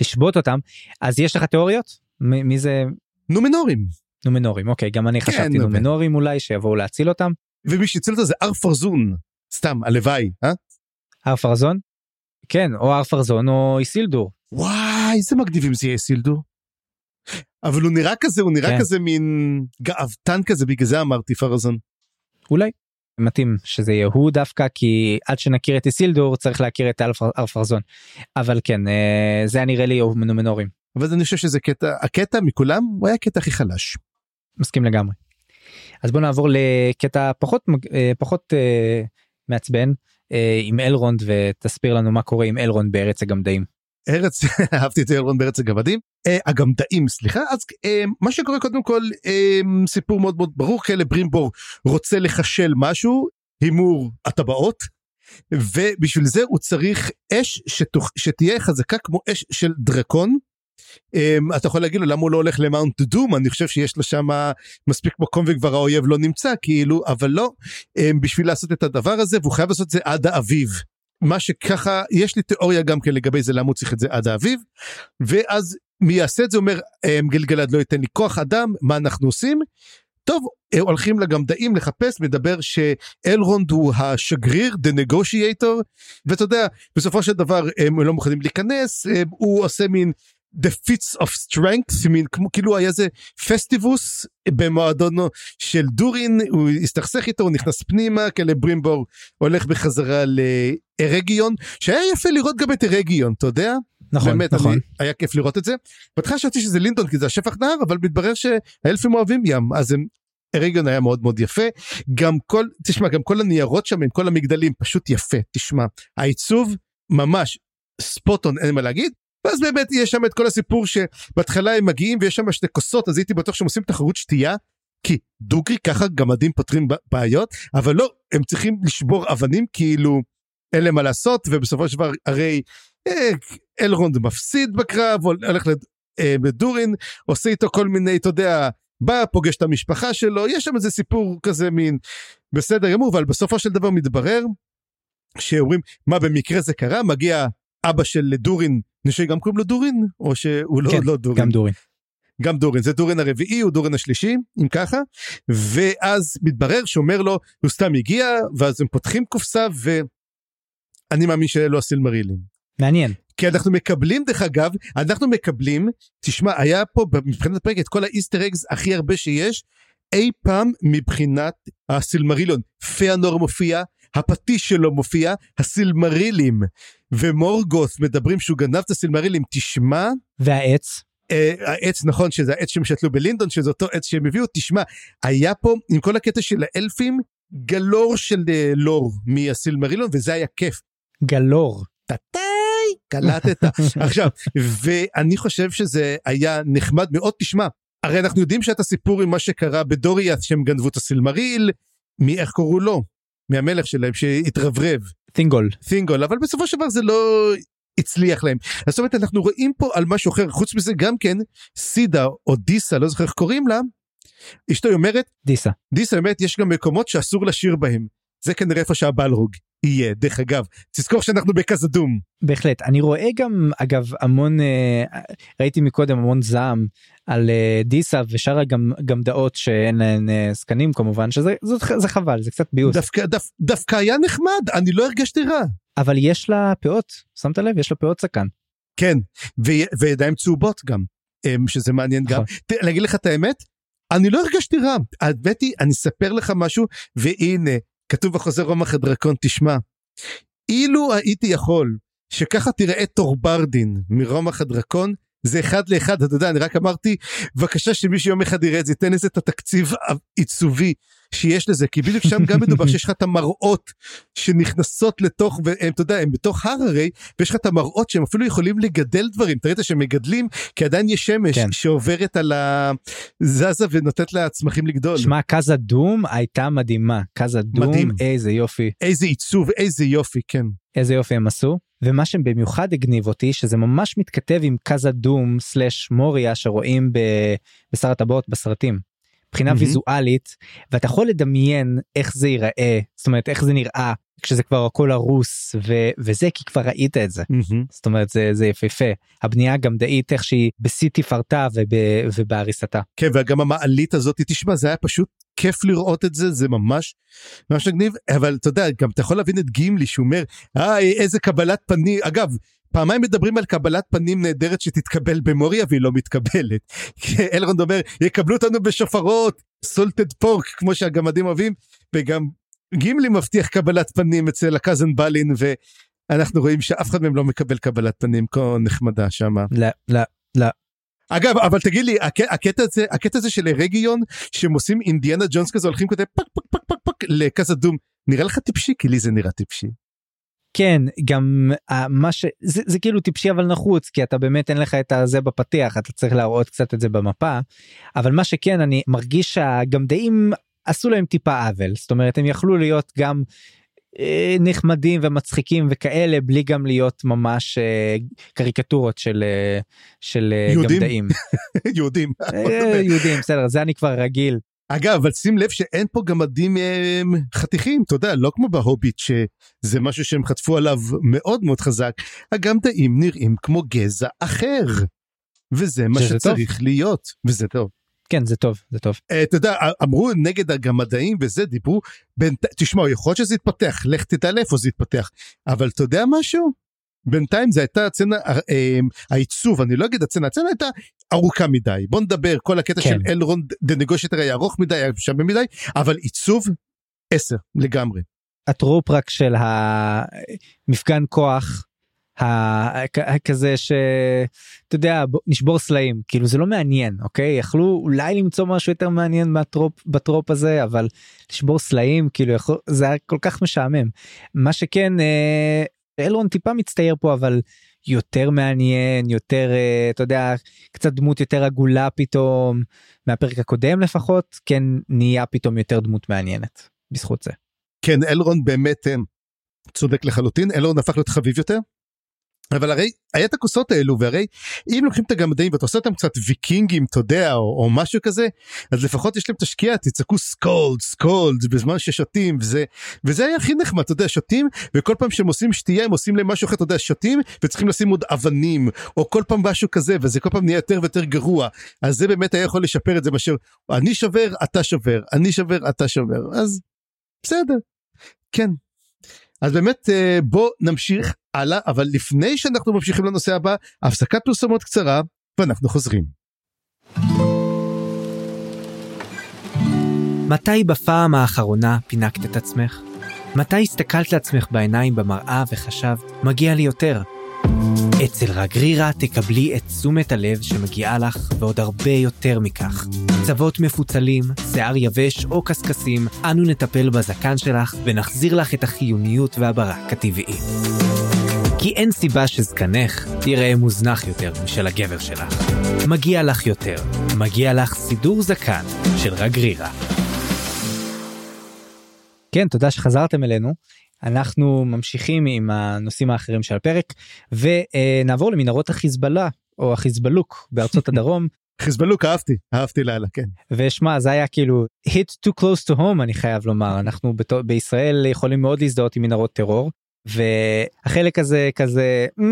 A: לשבות אותם. אז יש לך תיאוריות? מ- מי זה?
B: נומנורים.
A: נומנורים אוקיי גם אני חשבתי
B: נו,
A: נומנורים אולי שיבואו להציל אותם.
B: ומי שהציל אותו זה אר פרזון סתם הלוואי אה?
A: הר פרזון כן או הר פרזון או איסילדור
B: וואי איזה מגניבים זה יהיה סילדור. אבל הוא נראה כזה הוא נראה
A: כן.
B: כזה מין גאוותן כזה בגלל זה אמרתי פרזון.
A: אולי מתאים שזה יהיה הוא דווקא כי עד שנכיר את איסילדור צריך להכיר את אלפר- הר פרזון אבל כן אה, זה היה נראה לי נומנורים
B: אבל אני חושב שזה קטע הקטע מכולם הוא היה הקטע הכי חלש.
A: מסכים לגמרי. אז בוא נעבור לקטע פחות אה, פחות אה, מעצבן עם אלרונד ותסביר לנו מה קורה עם אלרונד בארץ הגמדאים.
B: ארץ אהבתי את אלרון בארץ הגמדים אה, הגמדאים סליחה אז אה, מה שקורה קודם כל אה, סיפור מאוד מאוד ברור כאלה ברימבור רוצה לחשל משהו הימור הטבעות ובשביל זה הוא צריך אש שתוך, שתהיה חזקה כמו אש של דרקון. Um, אתה יכול להגיד לו למה הוא לא הולך למאונט דום אני חושב שיש לו שם מספיק מקום וכבר האויב לא נמצא כאילו אבל לא um, בשביל לעשות את הדבר הזה והוא חייב לעשות את זה עד האביב. מה שככה יש לי תיאוריה גם כן לגבי זה למה הוא צריך את זה עד האביב ואז מי יעשה את זה אומר um, גלגלד לא ייתן לי כוח אדם מה אנחנו עושים. טוב אה, הולכים לגמדאים לחפש מדבר שאלרונד הוא השגריר the negotiator ואתה יודע בסופו של דבר הם לא מוכנים להיכנס הם, הוא עושה מין the fits of strength מין כמו כאילו היה איזה פסטיבוס במועדונו של דורין הוא הסתכסך איתו הוא נכנס פנימה כאלה ברימבור הולך בחזרה לארגיון שהיה יפה לראות גם את ארגיון אתה יודע
A: נכון
B: באמת
A: נכון
B: אני, היה כיף לראות את זה. בהתחלה חשבתי שזה לינדון כי זה השפך נהר אבל מתברר שהאלפים אוהבים ים אז הם. ארגיון היה מאוד מאוד יפה גם כל תשמע גם כל הניירות שם עם כל המגדלים פשוט יפה תשמע העיצוב ממש ספוטון אין מה להגיד ואז באמת יש שם את כל הסיפור שבהתחלה הם מגיעים ויש שם שתי כוסות אז הייתי בטוח שהם עושים תחרות שתייה כי דוגרי ככה גמדים פותרים בעיות אבל לא הם צריכים לשבור אבנים כאילו אין להם מה לעשות ובסופו של דבר הרי אה, אלרונד מפסיד בקרב הולך לדורין עושה איתו כל מיני אתה יודע בא פוגש את המשפחה שלו יש שם איזה סיפור כזה מין בסדר גמור אבל בסופו של דבר מתברר שאומרים מה במקרה זה קרה? מגיע אבא של דורין אני חושב שגם קוראים לו דורין או שהוא לא,
A: כן,
B: לא דורין
A: גם דורין.
B: גם דורין זה דורין הרביעי הוא דורין השלישי אם ככה ואז מתברר שאומר לו הוא סתם הגיע ואז הם פותחים קופסה ואני מאמין שאלה לא הסילמרילים.
A: מעניין
B: כי אנחנו מקבלים דרך אגב אנחנו מקבלים תשמע היה פה מבחינת הפרק את כל האיסטר אגס הכי הרבה שיש אי פעם מבחינת הסילמריליון פיאנור מופיע הפטיש שלו מופיע הסילמרילים. ומורגות מדברים שהוא גנב את הסילמרילים תשמע.
A: והעץ?
B: אה, העץ נכון שזה העץ שהם שתלו בלינדון שזה אותו עץ שהם הביאו תשמע. היה פה עם כל הקטע של האלפים גלור של אה, לור מהסילמרילון וזה היה כיף.
A: גלור.
B: טאטאי קלטת. עכשיו ואני חושב שזה היה נחמד מאוד. תשמע הרי אנחנו יודעים שאת הסיפור עם מה שקרה בדוריאס שהם גנבו את הסילמריל מי איך קראו לו מהמלך שלהם שהתרברב
A: תינגול
B: תינגול אבל בסופו של דבר זה לא הצליח להם. אז זאת אומרת אנחנו רואים פה על משהו אחר חוץ מזה גם כן סידה או דיסה לא זוכר איך קוראים לה. אשתו אומרת
A: דיסה
B: דיסה אומרת יש גם מקומות שאסור לשיר בהם. זה כנראה איפה שהבלרוג יהיה דרך אגב תזכור שאנחנו בכזדום.
A: בהחלט אני רואה גם אגב המון אה, ראיתי מקודם המון זעם על אה, דיסה ושאר גם גם דעות שאין להן אה, זקנים כמובן שזה זאת, זה חבל זה קצת ביוס
B: דווקא דו, דווקא היה נחמד אני לא הרגשתי רע.
A: אבל יש לה פאות שמת לב יש לה פאות זקן
B: כן ו- וידיים צהובות גם אמ, שזה מעניין גם.
A: נכון.
B: להגיד לך את האמת אני לא הרגשתי רע האמת היא אני אספר לך משהו והנה כתוב בחוזר רומח הדרקון תשמע אילו הייתי יכול שככה תראה את טורברדין מרומח הדרקון זה אחד לאחד אתה יודע אני רק אמרתי בבקשה שמישהו יום אחד יראה את זה ייתן לזה את התקציב העיצובי שיש לזה כי בדיוק שם גם מדובר שיש לך את המראות שנכנסות לתוך והם אתה יודע הם בתוך הר הרי ויש לך את המראות שהם אפילו יכולים לגדל דברים. אתה ראית שהם מגדלים כי עדיין יש שמש
A: כן.
B: שעוברת על הזזה ונותנת לצמחים לגדול.
A: שמע קאזה דום הייתה מדהימה. קאזה דום
B: מדהים.
A: איזה יופי.
B: איזה עיצוב איזה יופי כן.
A: איזה יופי הם עשו ומה שבמיוחד הגניב אותי שזה ממש מתכתב עם קאזה דום סלאש מוריה שרואים בשר הטבעות בסרטים. מבחינה
B: מהמם.
A: ויזואלית ואתה יכול לדמיין איך זה ייראה זאת אומרת איך זה נראה כשזה כבר הכל הרוס ו- וזה כי כבר ראית את זה.
B: מהמם.
A: זאת אומרת זה זה יפהפה הבנייה הגמדאית איך שהיא בשיא תפארתה וב- ובהריסתה.
B: כן וגם המעלית הזאת תשמע זה היה פשוט כיף לראות את זה זה ממש ממש מגניב אבל אתה יודע גם אתה יכול להבין את גימלי שהוא אומר היי איזה קבלת פנים אגב. פעמיים מדברים על קבלת פנים נהדרת שתתקבל במוריה והיא לא מתקבלת. אלרונד אומר יקבלו אותנו בשופרות סולטד פורק כמו שהגמדים אוהבים וגם גימלי מבטיח קבלת פנים אצל הקאזן בלין ואנחנו רואים שאף אחד מהם לא מקבל קבלת פנים כה נחמדה שמה.
A: לא לא לא
B: אגב אבל תגיד לי הק- הקטע הזה הקטע הזה של רגיון שהם עושים אינדיאנה ג'ונס כזה הולכים כזה פק פק פק פק פק לקאזה דום נראה לך טיפשי? כי לי זה נראה טיפשי.
A: כן גם אה, מה ש... זה, זה כאילו טיפשי אבל נחוץ כי אתה באמת אין לך את הזה בפתיח אתה צריך להראות קצת את זה במפה. אבל מה שכן אני מרגיש שהגמדאים עשו להם טיפה עוול. זאת אומרת הם יכלו להיות גם נחמדים ומצחיקים וכאלה בלי גם להיות ממש אה, קריקטורות של אה, של אה,
B: יהודים?
A: גמדאים
B: יהודים.
A: אה, יהודים בסדר זה אני כבר רגיל
B: אגב אבל שים לב שאין פה גמדים אה, חתיכים אתה יודע לא כמו בהוביט שזה משהו שהם חטפו עליו מאוד מאוד חזק הגמדאים נראים כמו גזע אחר. וזה מה
A: שזה טוב.
B: שצריך להיות וזה טוב.
A: כן זה טוב זה טוב
B: אה, אתה יודע אמרו נגד הגמדאים וזה דיברו בין תשמע יכול להיות שזה יתפתח לך תדע לאיפה זה יתפתח אבל אתה יודע משהו בינתיים זה הייתה הצצנה אה, אה, העיצוב אני לא אגיד הצצנה הצצנה הייתה ארוכה מדי בוא נדבר כל הקטע
A: כן.
B: של אלרונד דה נגושטר היה ארוך מדי היה שווה מדי אבל עיצוב 10 לגמרי.
A: הטרופ רק של המפגן כוח כזה שאתה יודע נשבור סלעים כאילו זה לא מעניין אוקיי יכלו אולי למצוא משהו יותר מעניין מהטרופ בטרופ הזה אבל לשבור סלעים כאילו יכול, זה היה כל כך משעמם מה שכן אה, אלרון טיפה מצטייר פה אבל יותר מעניין יותר אה, אתה יודע קצת דמות יותר עגולה פתאום מהפרק הקודם לפחות כן נהיה פתאום יותר דמות מעניינת בזכות זה.
B: כן אלרונד באמת אה, צודק לחלוטין אלרונד הפך להיות חביב יותר. אבל הרי היה את הכוסות האלו והרי אם לוקחים את הגמדאים ואתה עושה אותם קצת ויקינגים אתה יודע או, או משהו כזה אז לפחות יש להם את השקיעה תצעקו סקולד סקולד בזמן ששותים וזה וזה היה הכי נחמד אתה יודע שותים וכל פעם שהם עושים שתייה הם עושים להם משהו אחר אתה יודע שותים וצריכים לשים עוד אבנים או כל פעם משהו כזה וזה כל פעם נהיה יותר ויותר גרוע. אז זה באמת היה יכול לשפר את זה מאשר אני שובר אתה שובר אני שובר אתה שובר אז בסדר. כן אז באמת אה, בוא נמשיך הלאה אבל לפני שאנחנו ממשיכים לנושא הבא הפסקת פרסומות קצרה ואנחנו חוזרים.
A: מתי בפעם האחרונה פינקת את עצמך? מתי הסתכלת לעצמך בעיניים במראה וחשבת, מגיע לי יותר? אצל רגרירה תקבלי את תשומת הלב שמגיעה לך ועוד הרבה יותר מכך. צוות מפוצלים, שיער יבש או קשקשים, אנו נטפל בזקן שלך ונחזיר לך את החיוניות והברק הטבעי. כי אין סיבה שזקנך ייראה מוזנח יותר משל הגבר שלך. מגיע לך יותר, מגיע לך סידור זקן של רגרירה. כן, תודה שחזרתם אלינו. אנחנו ממשיכים עם הנושאים האחרים של הפרק ונעבור למנהרות החיזבאללה או החיזבאלוק בארצות הדרום.
B: חיזבאלוק אהבתי אהבתי לאללה כן.
A: ושמע זה היה כאילו hit too close to home אני חייב לומר. אנחנו בת... בישראל יכולים מאוד להזדהות עם מנהרות טרור והחלק הזה כזה mm,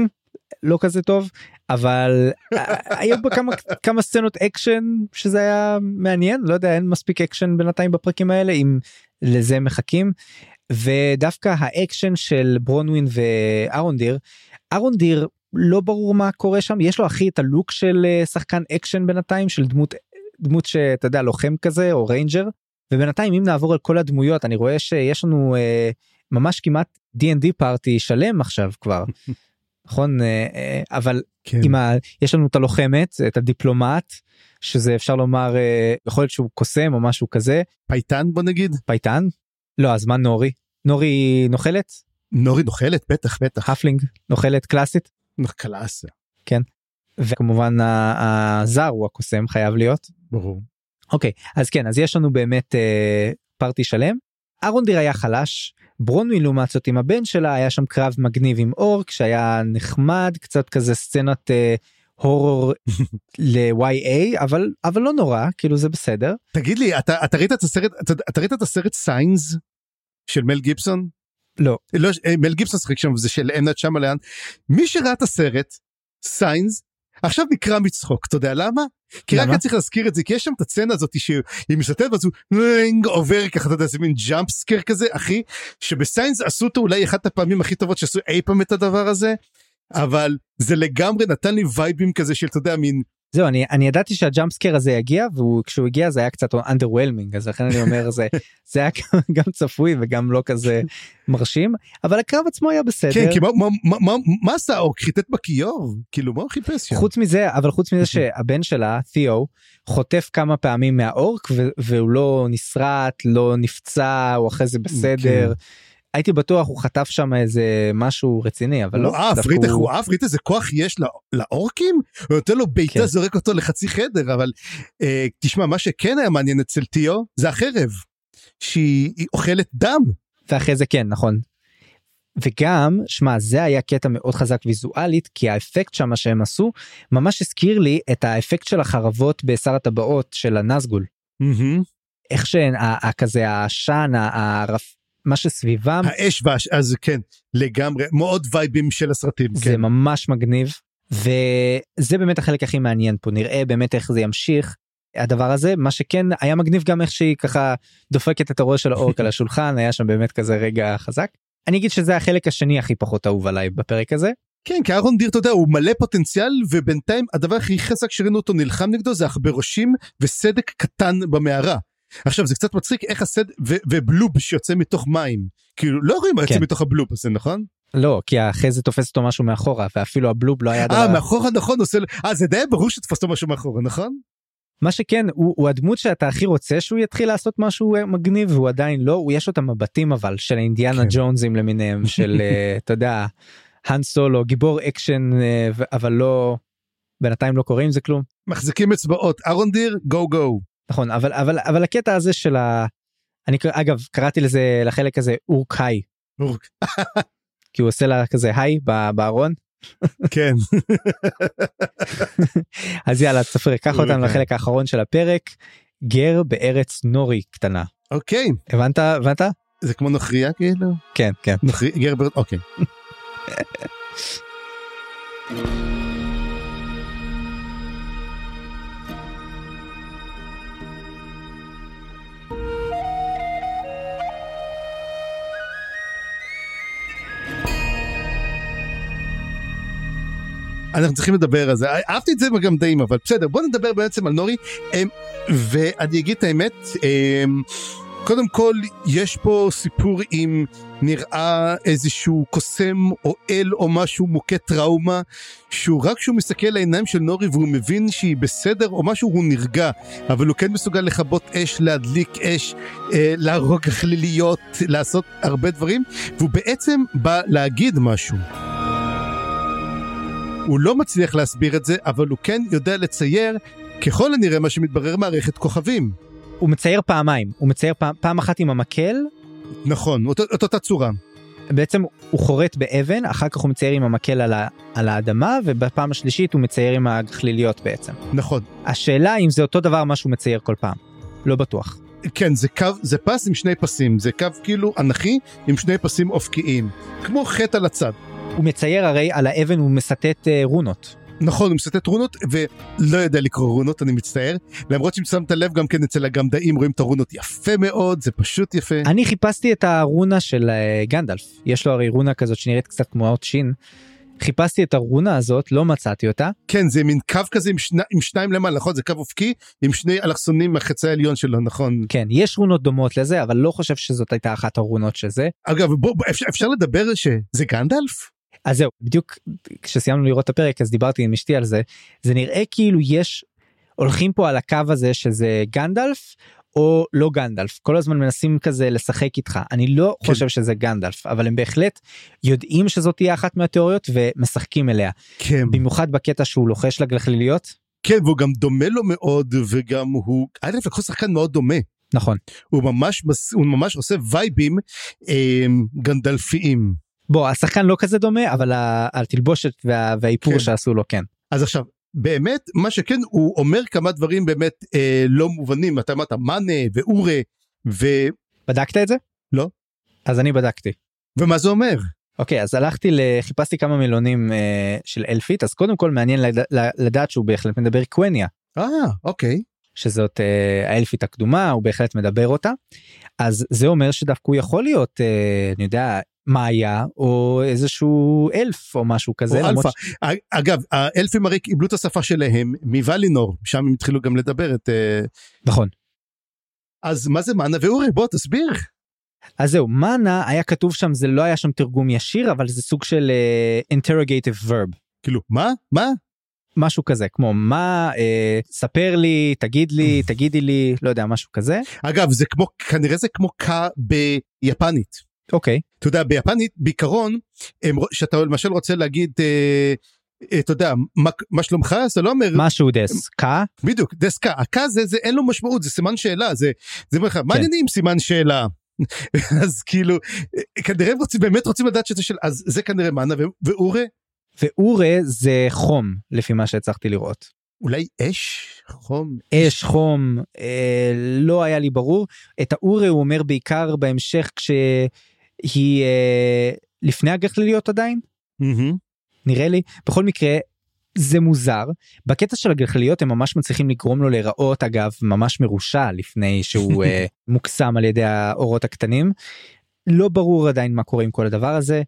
A: לא כזה טוב אבל היו בו כמה כמה סצנות אקשן שזה היה מעניין לא יודע אין מספיק אקשן בינתיים בפרקים האלה אם לזה מחכים ודווקא האקשן של ברונווין וארונדיר ארונדיר לא ברור מה קורה שם. יש לו הכי את הלוק של אה, שחקן אקשן בינתיים של דמות דמות שאתה יודע לוחם כזה או ranger. ובינתיים אם נעבור על כל הדמויות אני רואה שיש לנו אה, ממש כמעט D&D party שלם עכשיו כבר. נכון? אה, אה, אבל
B: כן.
A: ה... יש לנו את הלוחמת את הדיפלומט שזה אפשר לומר אה, יכול להיות שהוא קוסם או משהו כזה.
B: פייטן בוא נגיד?
A: פייטן לא אז מה נורי. נורי נוכלת
B: נורי נוכלת בטח בטח.
A: halfling נוכלת קלאסית?
B: קלאס
A: וכמובן ה- הזר הוא הקוסם חייב להיות.
B: ברור.
A: אוקיי אז כן אז יש לנו באמת אה, party שלם. ארונדיר היה חלש ברונווין לעומת זאת עם הבן שלה היה שם קרב מגניב עם אורק שהיה נחמד קצת כזה סצנת אה, הורור ל-YA אבל אבל לא נורא כאילו זה בסדר.
B: תגיד לי אתה אתה ראית את הסרט אתה, אתה ראית את הסרט Signs של מל גיבסון?
A: לא.
B: לא אה, מל גיבסון שיחק שם זה של אם נייט שאמאלן מי שראה את הסרט Signs עכשיו נקרע מצחוק אתה יודע למה? כי רק צריך להזכיר את זה כי יש שם את הסצנה הזאת שהיא מסתתרת ואז הוא עובר ככה אתה יודע זה מין jump scare כזה אחי שב Signs עשו אותו אולי אחת הפעמים הכי טובות שעשו אי פעם את הדבר הזה אבל זה לגמרי נתן לי וייבים כזה של אתה יודע מין
A: זהו אני אני ידעתי שה jump scare הזה יגיע וכשהוא הגיע זה היה קצת underwhelming אז לכן אני אומר זה זה היה גם צפוי וגם לא כזה מרשים אבל הקרב עצמו היה בסדר.
B: כן כי מה, מה, מה, מה, מה עשה אורק חיטט בכיור כאילו מה הוא חיפש שם?
A: חוץ מזה אבל חוץ מזה שהבן שלה תיאו חוטף כמה פעמים מהאורק והוא לא נסרט לא נפצע הוא אחרי זה בסדר. כן. הייתי בטוח הוא חטף שם איזה משהו רציני אבל לא.
B: הוא עף, איך הוא עף? ראית איזה כוח יש לאורקים? הוא נותן לו בעיטה כן. זורק אותו לחצי חדר אבל אה, תשמע מה שכן היה מעניין אצל טיו זה החרב שהיא אוכלת דם.
A: ואחרי זה כן נכון. וגם שמע זה היה קטע מאוד חזק ויזואלית כי האפקט שם שהם עשו ממש הזכיר לי את האפקט של החרבות בשר הטבעות של הנזגול. Mm-hmm. איך שכזה העשן הרף מה שסביבם
B: האש והש... אז כן לגמרי מאוד וייבים של הסרטים
A: זה
B: כן.
A: ממש מגניב וזה באמת החלק הכי מעניין פה נראה באמת איך זה ימשיך הדבר הזה מה שכן היה מגניב גם איך שהיא ככה דופקת את הראש של האורק על השולחן היה שם באמת כזה רגע חזק. אני אגיד שזה החלק השני הכי פחות אהוב עליי בפרק הזה.
B: כן כי אהרון דיר אתה יודע הוא מלא פוטנציאל ובינתיים הדבר הכי חזק שראינו אותו נלחם נגדו זה עכברושים וסדק קטן במערה. עכשיו זה קצת מצחיק איך הסד ו- ובלוב שיוצא מתוך מים כאילו לא רואים מה יוצא כן. מתוך הבלוב הזה נכון?
A: לא כי אחרי זה תופס אותו משהו מאחורה ואפילו הבלוב לא היה
B: דבר... אה מאחורה נכון עושה אה זה די ברור שתפס אותו משהו מאחורה נכון?
A: מה שכן הוא, הוא הדמות שאתה הכי רוצה שהוא יתחיל לעשות משהו אה, מגניב והוא עדיין לא הוא יש לו את המבטים אבל של אינדיאנה כן. ג'ונזים למיניהם של uh, אתה יודע האן סולו גיבור אקשן אבל לא בינתיים לא קוראים זה כלום.
B: מחזיקים אצבעות ארונדיר go go.
A: נכון אבל אבל אבל הקטע הזה של ה... אני אגב קראתי לזה לחלק הזה אורק היי. אורק. כי הוא עושה לה כזה היי בארון.
B: כן.
A: אז יאללה תספר קח אותנו לחלק האחרון של הפרק גר בארץ נורי קטנה.
B: אוקיי.
A: הבנת הבנת?
B: זה כמו נוכריה כאילו?
A: כן כן.
B: נוכריה גר בארץ אוקיי. אנחנו צריכים לדבר על זה. אהבתי את זה גם דעים אבל בסדר בוא נדבר בעצם על נורי. אמ, ואני אגיד את האמת אמ, קודם כל יש פה סיפור עם נראה איזשהו קוסם או אל או משהו מוכה טראומה שהוא רק כשהוא מסתכל לעיניים של נורי והוא מבין שהיא בסדר או משהו הוא נרגע. אבל הוא כן מסוגל לכבות אש להדליק אש אה, להרוג חליליות לעשות הרבה דברים והוא בעצם בא להגיד משהו. הוא לא מצליח להסביר את זה, אבל הוא כן יודע לצייר, ככל הנראה מה שמתברר מערכת כוכבים.
A: הוא מצייר פעמיים, הוא מצייר פעם, פעם אחת עם המקל.
B: נכון, אותו, אותו אותה צורה.
A: בעצם הוא חורט באבן, אחר כך הוא מצייר עם המקל על, ה, על האדמה, ובפעם השלישית הוא מצייר עם הגחליליות בעצם.
B: נכון.
A: השאלה אם זה אותו דבר מה שהוא מצייר כל פעם. לא בטוח.
B: כן, זה קו, זה פס עם שני פסים, זה קו כאילו אנכי עם שני פסים אופקיים. כמו חטא על הצד.
A: הוא מצייר הרי על האבן הוא מסטט אה, רונות.
B: נכון, הוא מסטט רונות ולא יודע לקרוא רונות, אני מצטער. למרות שאם שמת לב גם כן אצל הגמדאים רואים את הרונות יפה מאוד, זה פשוט יפה.
A: אני חיפשתי את הרונה של אה, גנדלף, יש לו הרי רונה כזאת שנראית קצת כמו האות שין. חיפשתי את הרונה הזאת, לא מצאתי אותה.
B: כן, זה מין קו כזה עם, שני, עם שניים למעלה, נכון? זה קו אופקי עם שני אלכסונים מהחצי העליון שלו, נכון?
A: כן, יש רונות דומות לזה, אבל לא חושב שזאת הייתה אחת הרונות שזה.
B: אגב, בוא, בוא אפשר, אפשר לדבר שזה גנדלף?
A: אז זהו בדיוק כשסיימנו לראות את הפרק אז דיברתי עם אשתי על זה זה נראה כאילו יש הולכים פה על הקו הזה שזה גנדלף או לא גנדלף כל הזמן מנסים כזה לשחק איתך אני לא כן. חושב שזה גנדלף אבל הם בהחלט יודעים שזאת תהיה אחת מהתיאוריות ומשחקים אליה
B: כן.
A: במיוחד בקטע שהוא לוחש לגחליליות.
B: כן והוא גם דומה לו מאוד וגם הוא א' לקחו שחקן מאוד דומה
A: נכון.
B: הוא ממש הוא ממש עושה וייבים אה, גנדלפיים.
A: בוא השחקן לא כזה דומה אבל התלבושת וה- והאיפור
B: כן.
A: שעשו לו כן.
B: אז עכשיו באמת מה שכן הוא אומר כמה דברים באמת אה, לא מובנים אתה אמרת מאנה ואורה ו...
A: בדקת את זה?
B: לא.
A: אז אני בדקתי.
B: ומה זה אומר.
A: אוקיי אז הלכתי חיפשתי כמה מילונים אה, של אלפית אז קודם כל מעניין לד... לדעת שהוא בהחלט מדבר קווניה
B: אה אוקיי.
A: שזאת אה, האלפית הקדומה הוא בהחלט מדבר אותה אז זה אומר שדווקא הוא יכול להיות אה, אני יודע מאיה או איזשהו אלף או משהו כזה.
B: או אלפא. אגב האלפים הרי קיבלו את השפה שלהם מוולינור שם הם התחילו גם לדבר את אה,
A: נכון.
B: אז מה זה מאנה ואורה בוא תסביר.
A: אז זהו מנה היה כתוב שם זה לא היה שם תרגום ישיר אבל זה סוג של uh, interrogative verb
B: כאילו מה מה
A: משהו כזה כמו מה אה, ספר לי תגיד לי תגידי לי לא יודע משהו כזה
B: אגב זה כמו כנראה זה כמו ק ביפנית.
A: אוקיי.
B: אתה יודע ביפנית בעיקרון הם- שאתה למשל רוצה להגיד אה, אה, אתה יודע מה, מה שלומך? אתה לא אומר
A: משהו דס קה
B: בדיוק דסקה הקה זה זה אין לו משמעות זה סימן שאלה זה זה אומר לך מה
A: כן.
B: העניינים סימן שאלה. אז כאילו אה, כנראה הם רוצים באמת רוצים לדעת שזה של אז זה כנראה מאנה ו- ואורה?
A: ואורה זה חום לפי מה שהצלחתי לראות.
B: אולי אש? חום?
A: אש חום אה, לא היה לי ברור. את האורה הוא אומר בעיקר בהמשך כשהיא אה, לפני הגחליליות עדיין
B: מהמם.
A: נראה לי בכל מקרה זה מוזר בקטע של הגחליות הם ממש מצליחים לגרום לו להיראות אגב ממש מרושע לפני שהוא אה, מוקסם על ידי האורות הקטנים. לא ברור עדיין מה קורה עם כל הדבר הזה.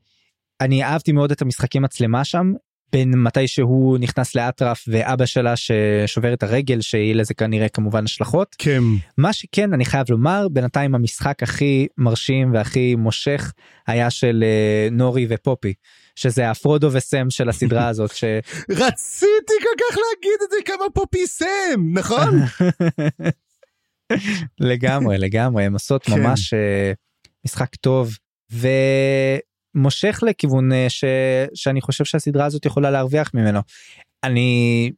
A: אני אהבתי מאוד את המשחקי מצלמה שם בין מתי שהוא נכנס לאטרף ואבא שלה ששובר את הרגל שיהיה לזה כנראה כמובן השלכות.
B: כן
A: מה שכן אני חייב לומר בינתיים המשחק הכי מרשים והכי מושך היה של אה, נורי ופופי שזה הפרודו וסם של הסדרה הזאת ש...
B: רציתי כל כך להגיד את זה כמה פה פיסם נכון
A: לגמרי לגמרי הם עושות
B: כן.
A: ממש אה, משחק טוב ומושך לכיוון אה, ש... שאני חושב שהסדרה הזאת יכולה להרוויח ממנו. אני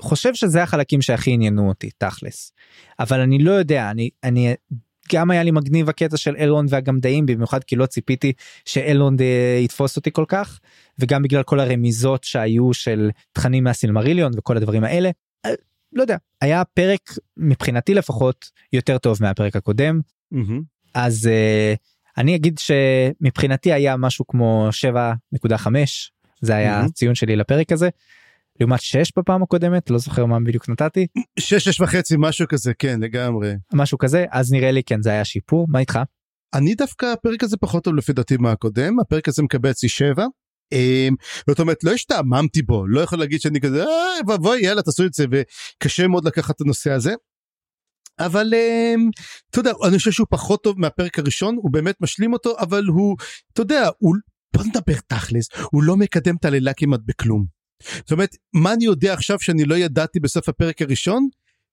A: חושב שזה החלקים שהכי עניינו אותי תכלס אבל אני לא יודע אני אני גם היה לי מגניב הקטע של אלרונד והגמדאים במיוחד כי לא ציפיתי שאלרונד אה, יתפוס אותי כל כך וגם בגלל כל הרמיזות שהיו של תכנים מהסילמריליון וכל הדברים האלה. אה, לא יודע היה פרק מבחינתי לפחות יותר טוב מהפרק הקודם
B: מהמם.
A: אז uh, אני אגיד שמבחינתי היה משהו כמו 7.5 זה היה. הציון שלי לפרק הזה. לעומת 6 בפעם הקודמת לא זוכר מה בדיוק נתתי
B: שש שש וחצי משהו כזה כן לגמרי
A: משהו כזה אז נראה לי כן זה היה שיפור מה איתך
B: אני דווקא הפרק הזה פחות טוב לפי דעתי מהקודם הפרק הזה מקבל אצלי שבע. אמ, זאת אומרת לא השתעממתי בו לא יכול להגיד שאני כזה "אה, ואבוי יאללה תעשו את זה וקשה מאוד לקחת את הנושא הזה. אבל אמ, אתה יודע אני חושב שהוא פחות טוב מהפרק הראשון הוא באמת משלים אותו אבל הוא אתה יודע הוא בוא נדבר תכלס הוא לא מקדם את העלילה כמעט בכלום. זאת אומרת מה אני יודע עכשיו שאני לא ידעתי בסוף הפרק הראשון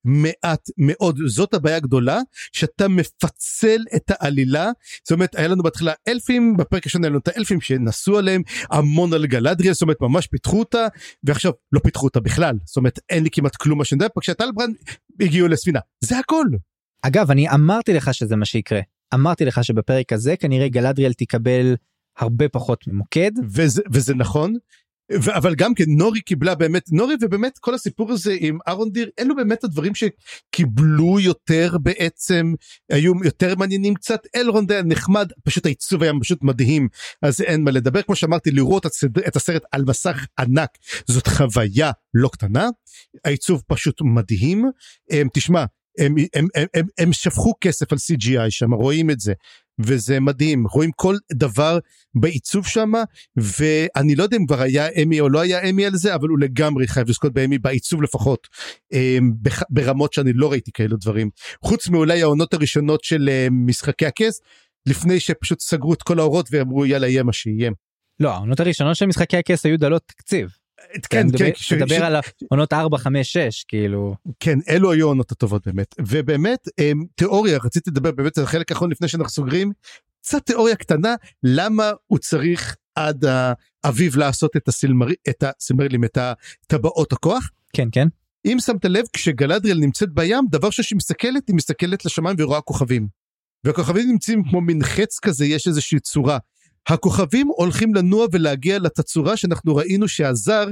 B: מעט מאוד. זאת הבעיה הגדולה שאתה מפצל את העלילה. זאת אומרת היה לנו בהתחלה אלפים בפרק הראשון היה לנו את האלפים שנסו עליהם המון על גלדריה זאת אומרת ממש פיתחו אותה ועכשיו לא פיתחו אותה בכלל. זאת אומרת אין לי כמעט כלום מה שאני יודע פגשת אלברן הגיעו לספינה. זה הכל.
A: אגב אני אמרתי לך שזה מה שיקרה. אמרתי לך שבפרק הזה כנראה גלדריאל תקבל הרבה פחות ממוקד.
B: וזה, וזה נכון. אבל גם כן נורי קיבלה באמת נורי ובאמת כל הסיפור הזה עם ארונדיר אלו באמת הדברים שקיבלו יותר בעצם היו יותר מעניינים קצת. אלרונד היה נחמד פשוט העיצוב היה פשוט מדהים אז אין מה לדבר. כמו שאמרתי לראות את, הסרט על מסך ענק זאת חוויה לא קטנה. העיצוב פשוט מדהים. הם, תשמע הם, הם, הם, הם, הם שפכו כסף על CGI שם רואים את זה וזה מדהים רואים כל דבר בעיצוב שם ואני לא יודע אם כבר היה אמי או לא היה אמי על זה אבל הוא לגמרי חייב לזכות באמי בעיצוב לפחות אמ, בח- ברמות שאני לא ראיתי כאלו דברים חוץ מאולי העונות הראשונות של אמ, משחקי הכס לפני שפשוט סגרו את כל האורות ואמרו יאללה יהיה מה שיהיה.
A: לא העונות הראשונות של משחקי הכס היו דלות תקציב.
B: כן כן
A: תדבר
B: ש-
A: על העונות 4 5 6 כאילו.
B: כן אלו היו העונות הטובות באמת. ובאמת אמ, תיאוריה רציתי לדבר באמת על החלק האחרון לפני שאנחנו סוגרים. קצת תיאוריה קטנה למה הוא צריך עד האביב לעשות את הסילמרילים את הטבעות הכוח?
A: כן כן.
B: אם שמת לב כשגלדריאל נמצאת בים דבר שהיא מסתכלת היא מסתכלת לשמיים ורואה כוכבים. והכוכבים נמצאים כמו מין חץ כזה יש איזושהי צורה. הכוכבים הולכים לנוע ולהגיע לתצורה שאנחנו ראינו שהזר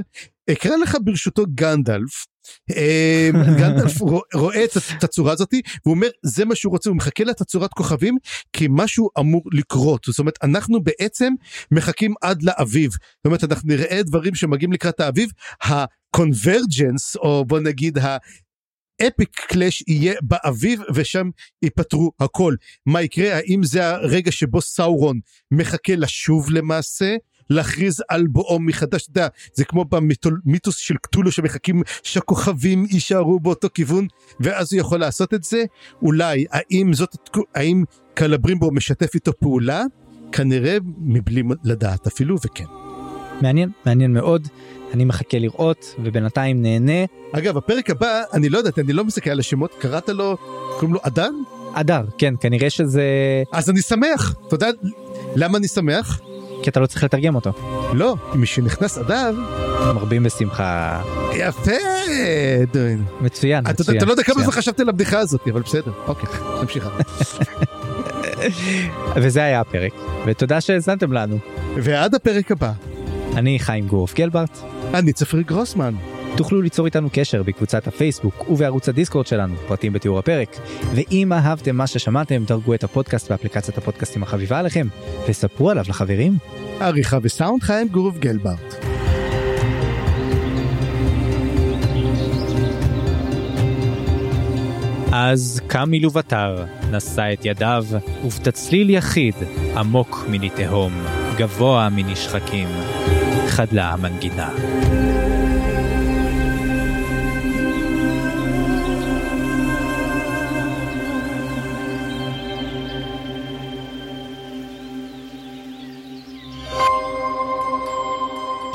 B: אקרא לך ברשותו גנדלף. אה, גנדלף רואה את התצורה הזאת והוא אומר זה מה שהוא רוצה הוא מחכה לתצורת כוכבים כי משהו אמור לקרות זאת אומרת אנחנו בעצם מחכים עד לאביב זאת אומרת אנחנו נראה דברים שמגיעים לקראת האביב הקונברג'נס או בוא נגיד אפיק קלאש יהיה באביב ושם ייפתרו הכל. מה יקרה? האם זה הרגע שבו סאורון מחכה לשוב למעשה? להכריז על בואו מחדש, אתה יודע, זה כמו במיתוס של קטולו שמחכים שהכוכבים יישארו באותו כיוון ואז הוא יכול לעשות את זה? אולי, האם זאת, האם קלברימבו משתף איתו פעולה? כנראה מבלי לדעת אפילו וכן.
A: מעניין, מעניין מאוד. אני מחכה לראות ובינתיים נהנה.
B: אגב הפרק הבא אני לא יודעת אני לא מסתכל על השמות קראת לו קוראים לו אדר?
A: אדר כן כנראה שזה
B: אז אני שמח אתה יודע למה אני שמח?
A: כי אתה לא צריך לתרגם אותו.
B: לא משנכנס אדר
A: מרבים בשמחה.
B: יפה
A: מצוין
B: אתה,
A: מצוין.
B: אתה לא יודע כמה זמן חשבתי על הבדיחה הזאת אבל בסדר אוקיי נמשיך.
A: וזה היה הפרק ותודה שהאזנתם לנו.
B: ועד הפרק הבא.
A: אני חיים גורף גלברט.
B: אני צפרי גרוסמן.
A: תוכלו ליצור איתנו קשר בקבוצת הפייסבוק ובערוץ הדיסקורד שלנו, פרטים בתיאור הפרק. ואם אהבתם מה ששמעתם, דרגו את הפודקאסט באפליקציית הפודקאסטים החביבה עליכם, וספרו עליו לחברים.
B: עריכה וסאונד חיים גורף גלברט.
A: אז קם מלובטר, נשא את ידיו, ובתצליל יחיד, עמוק מני תהום, גבוה מני שחקים, חדלה המנגינה.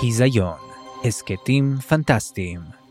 A: היזיון, הסכתים פנטסטיים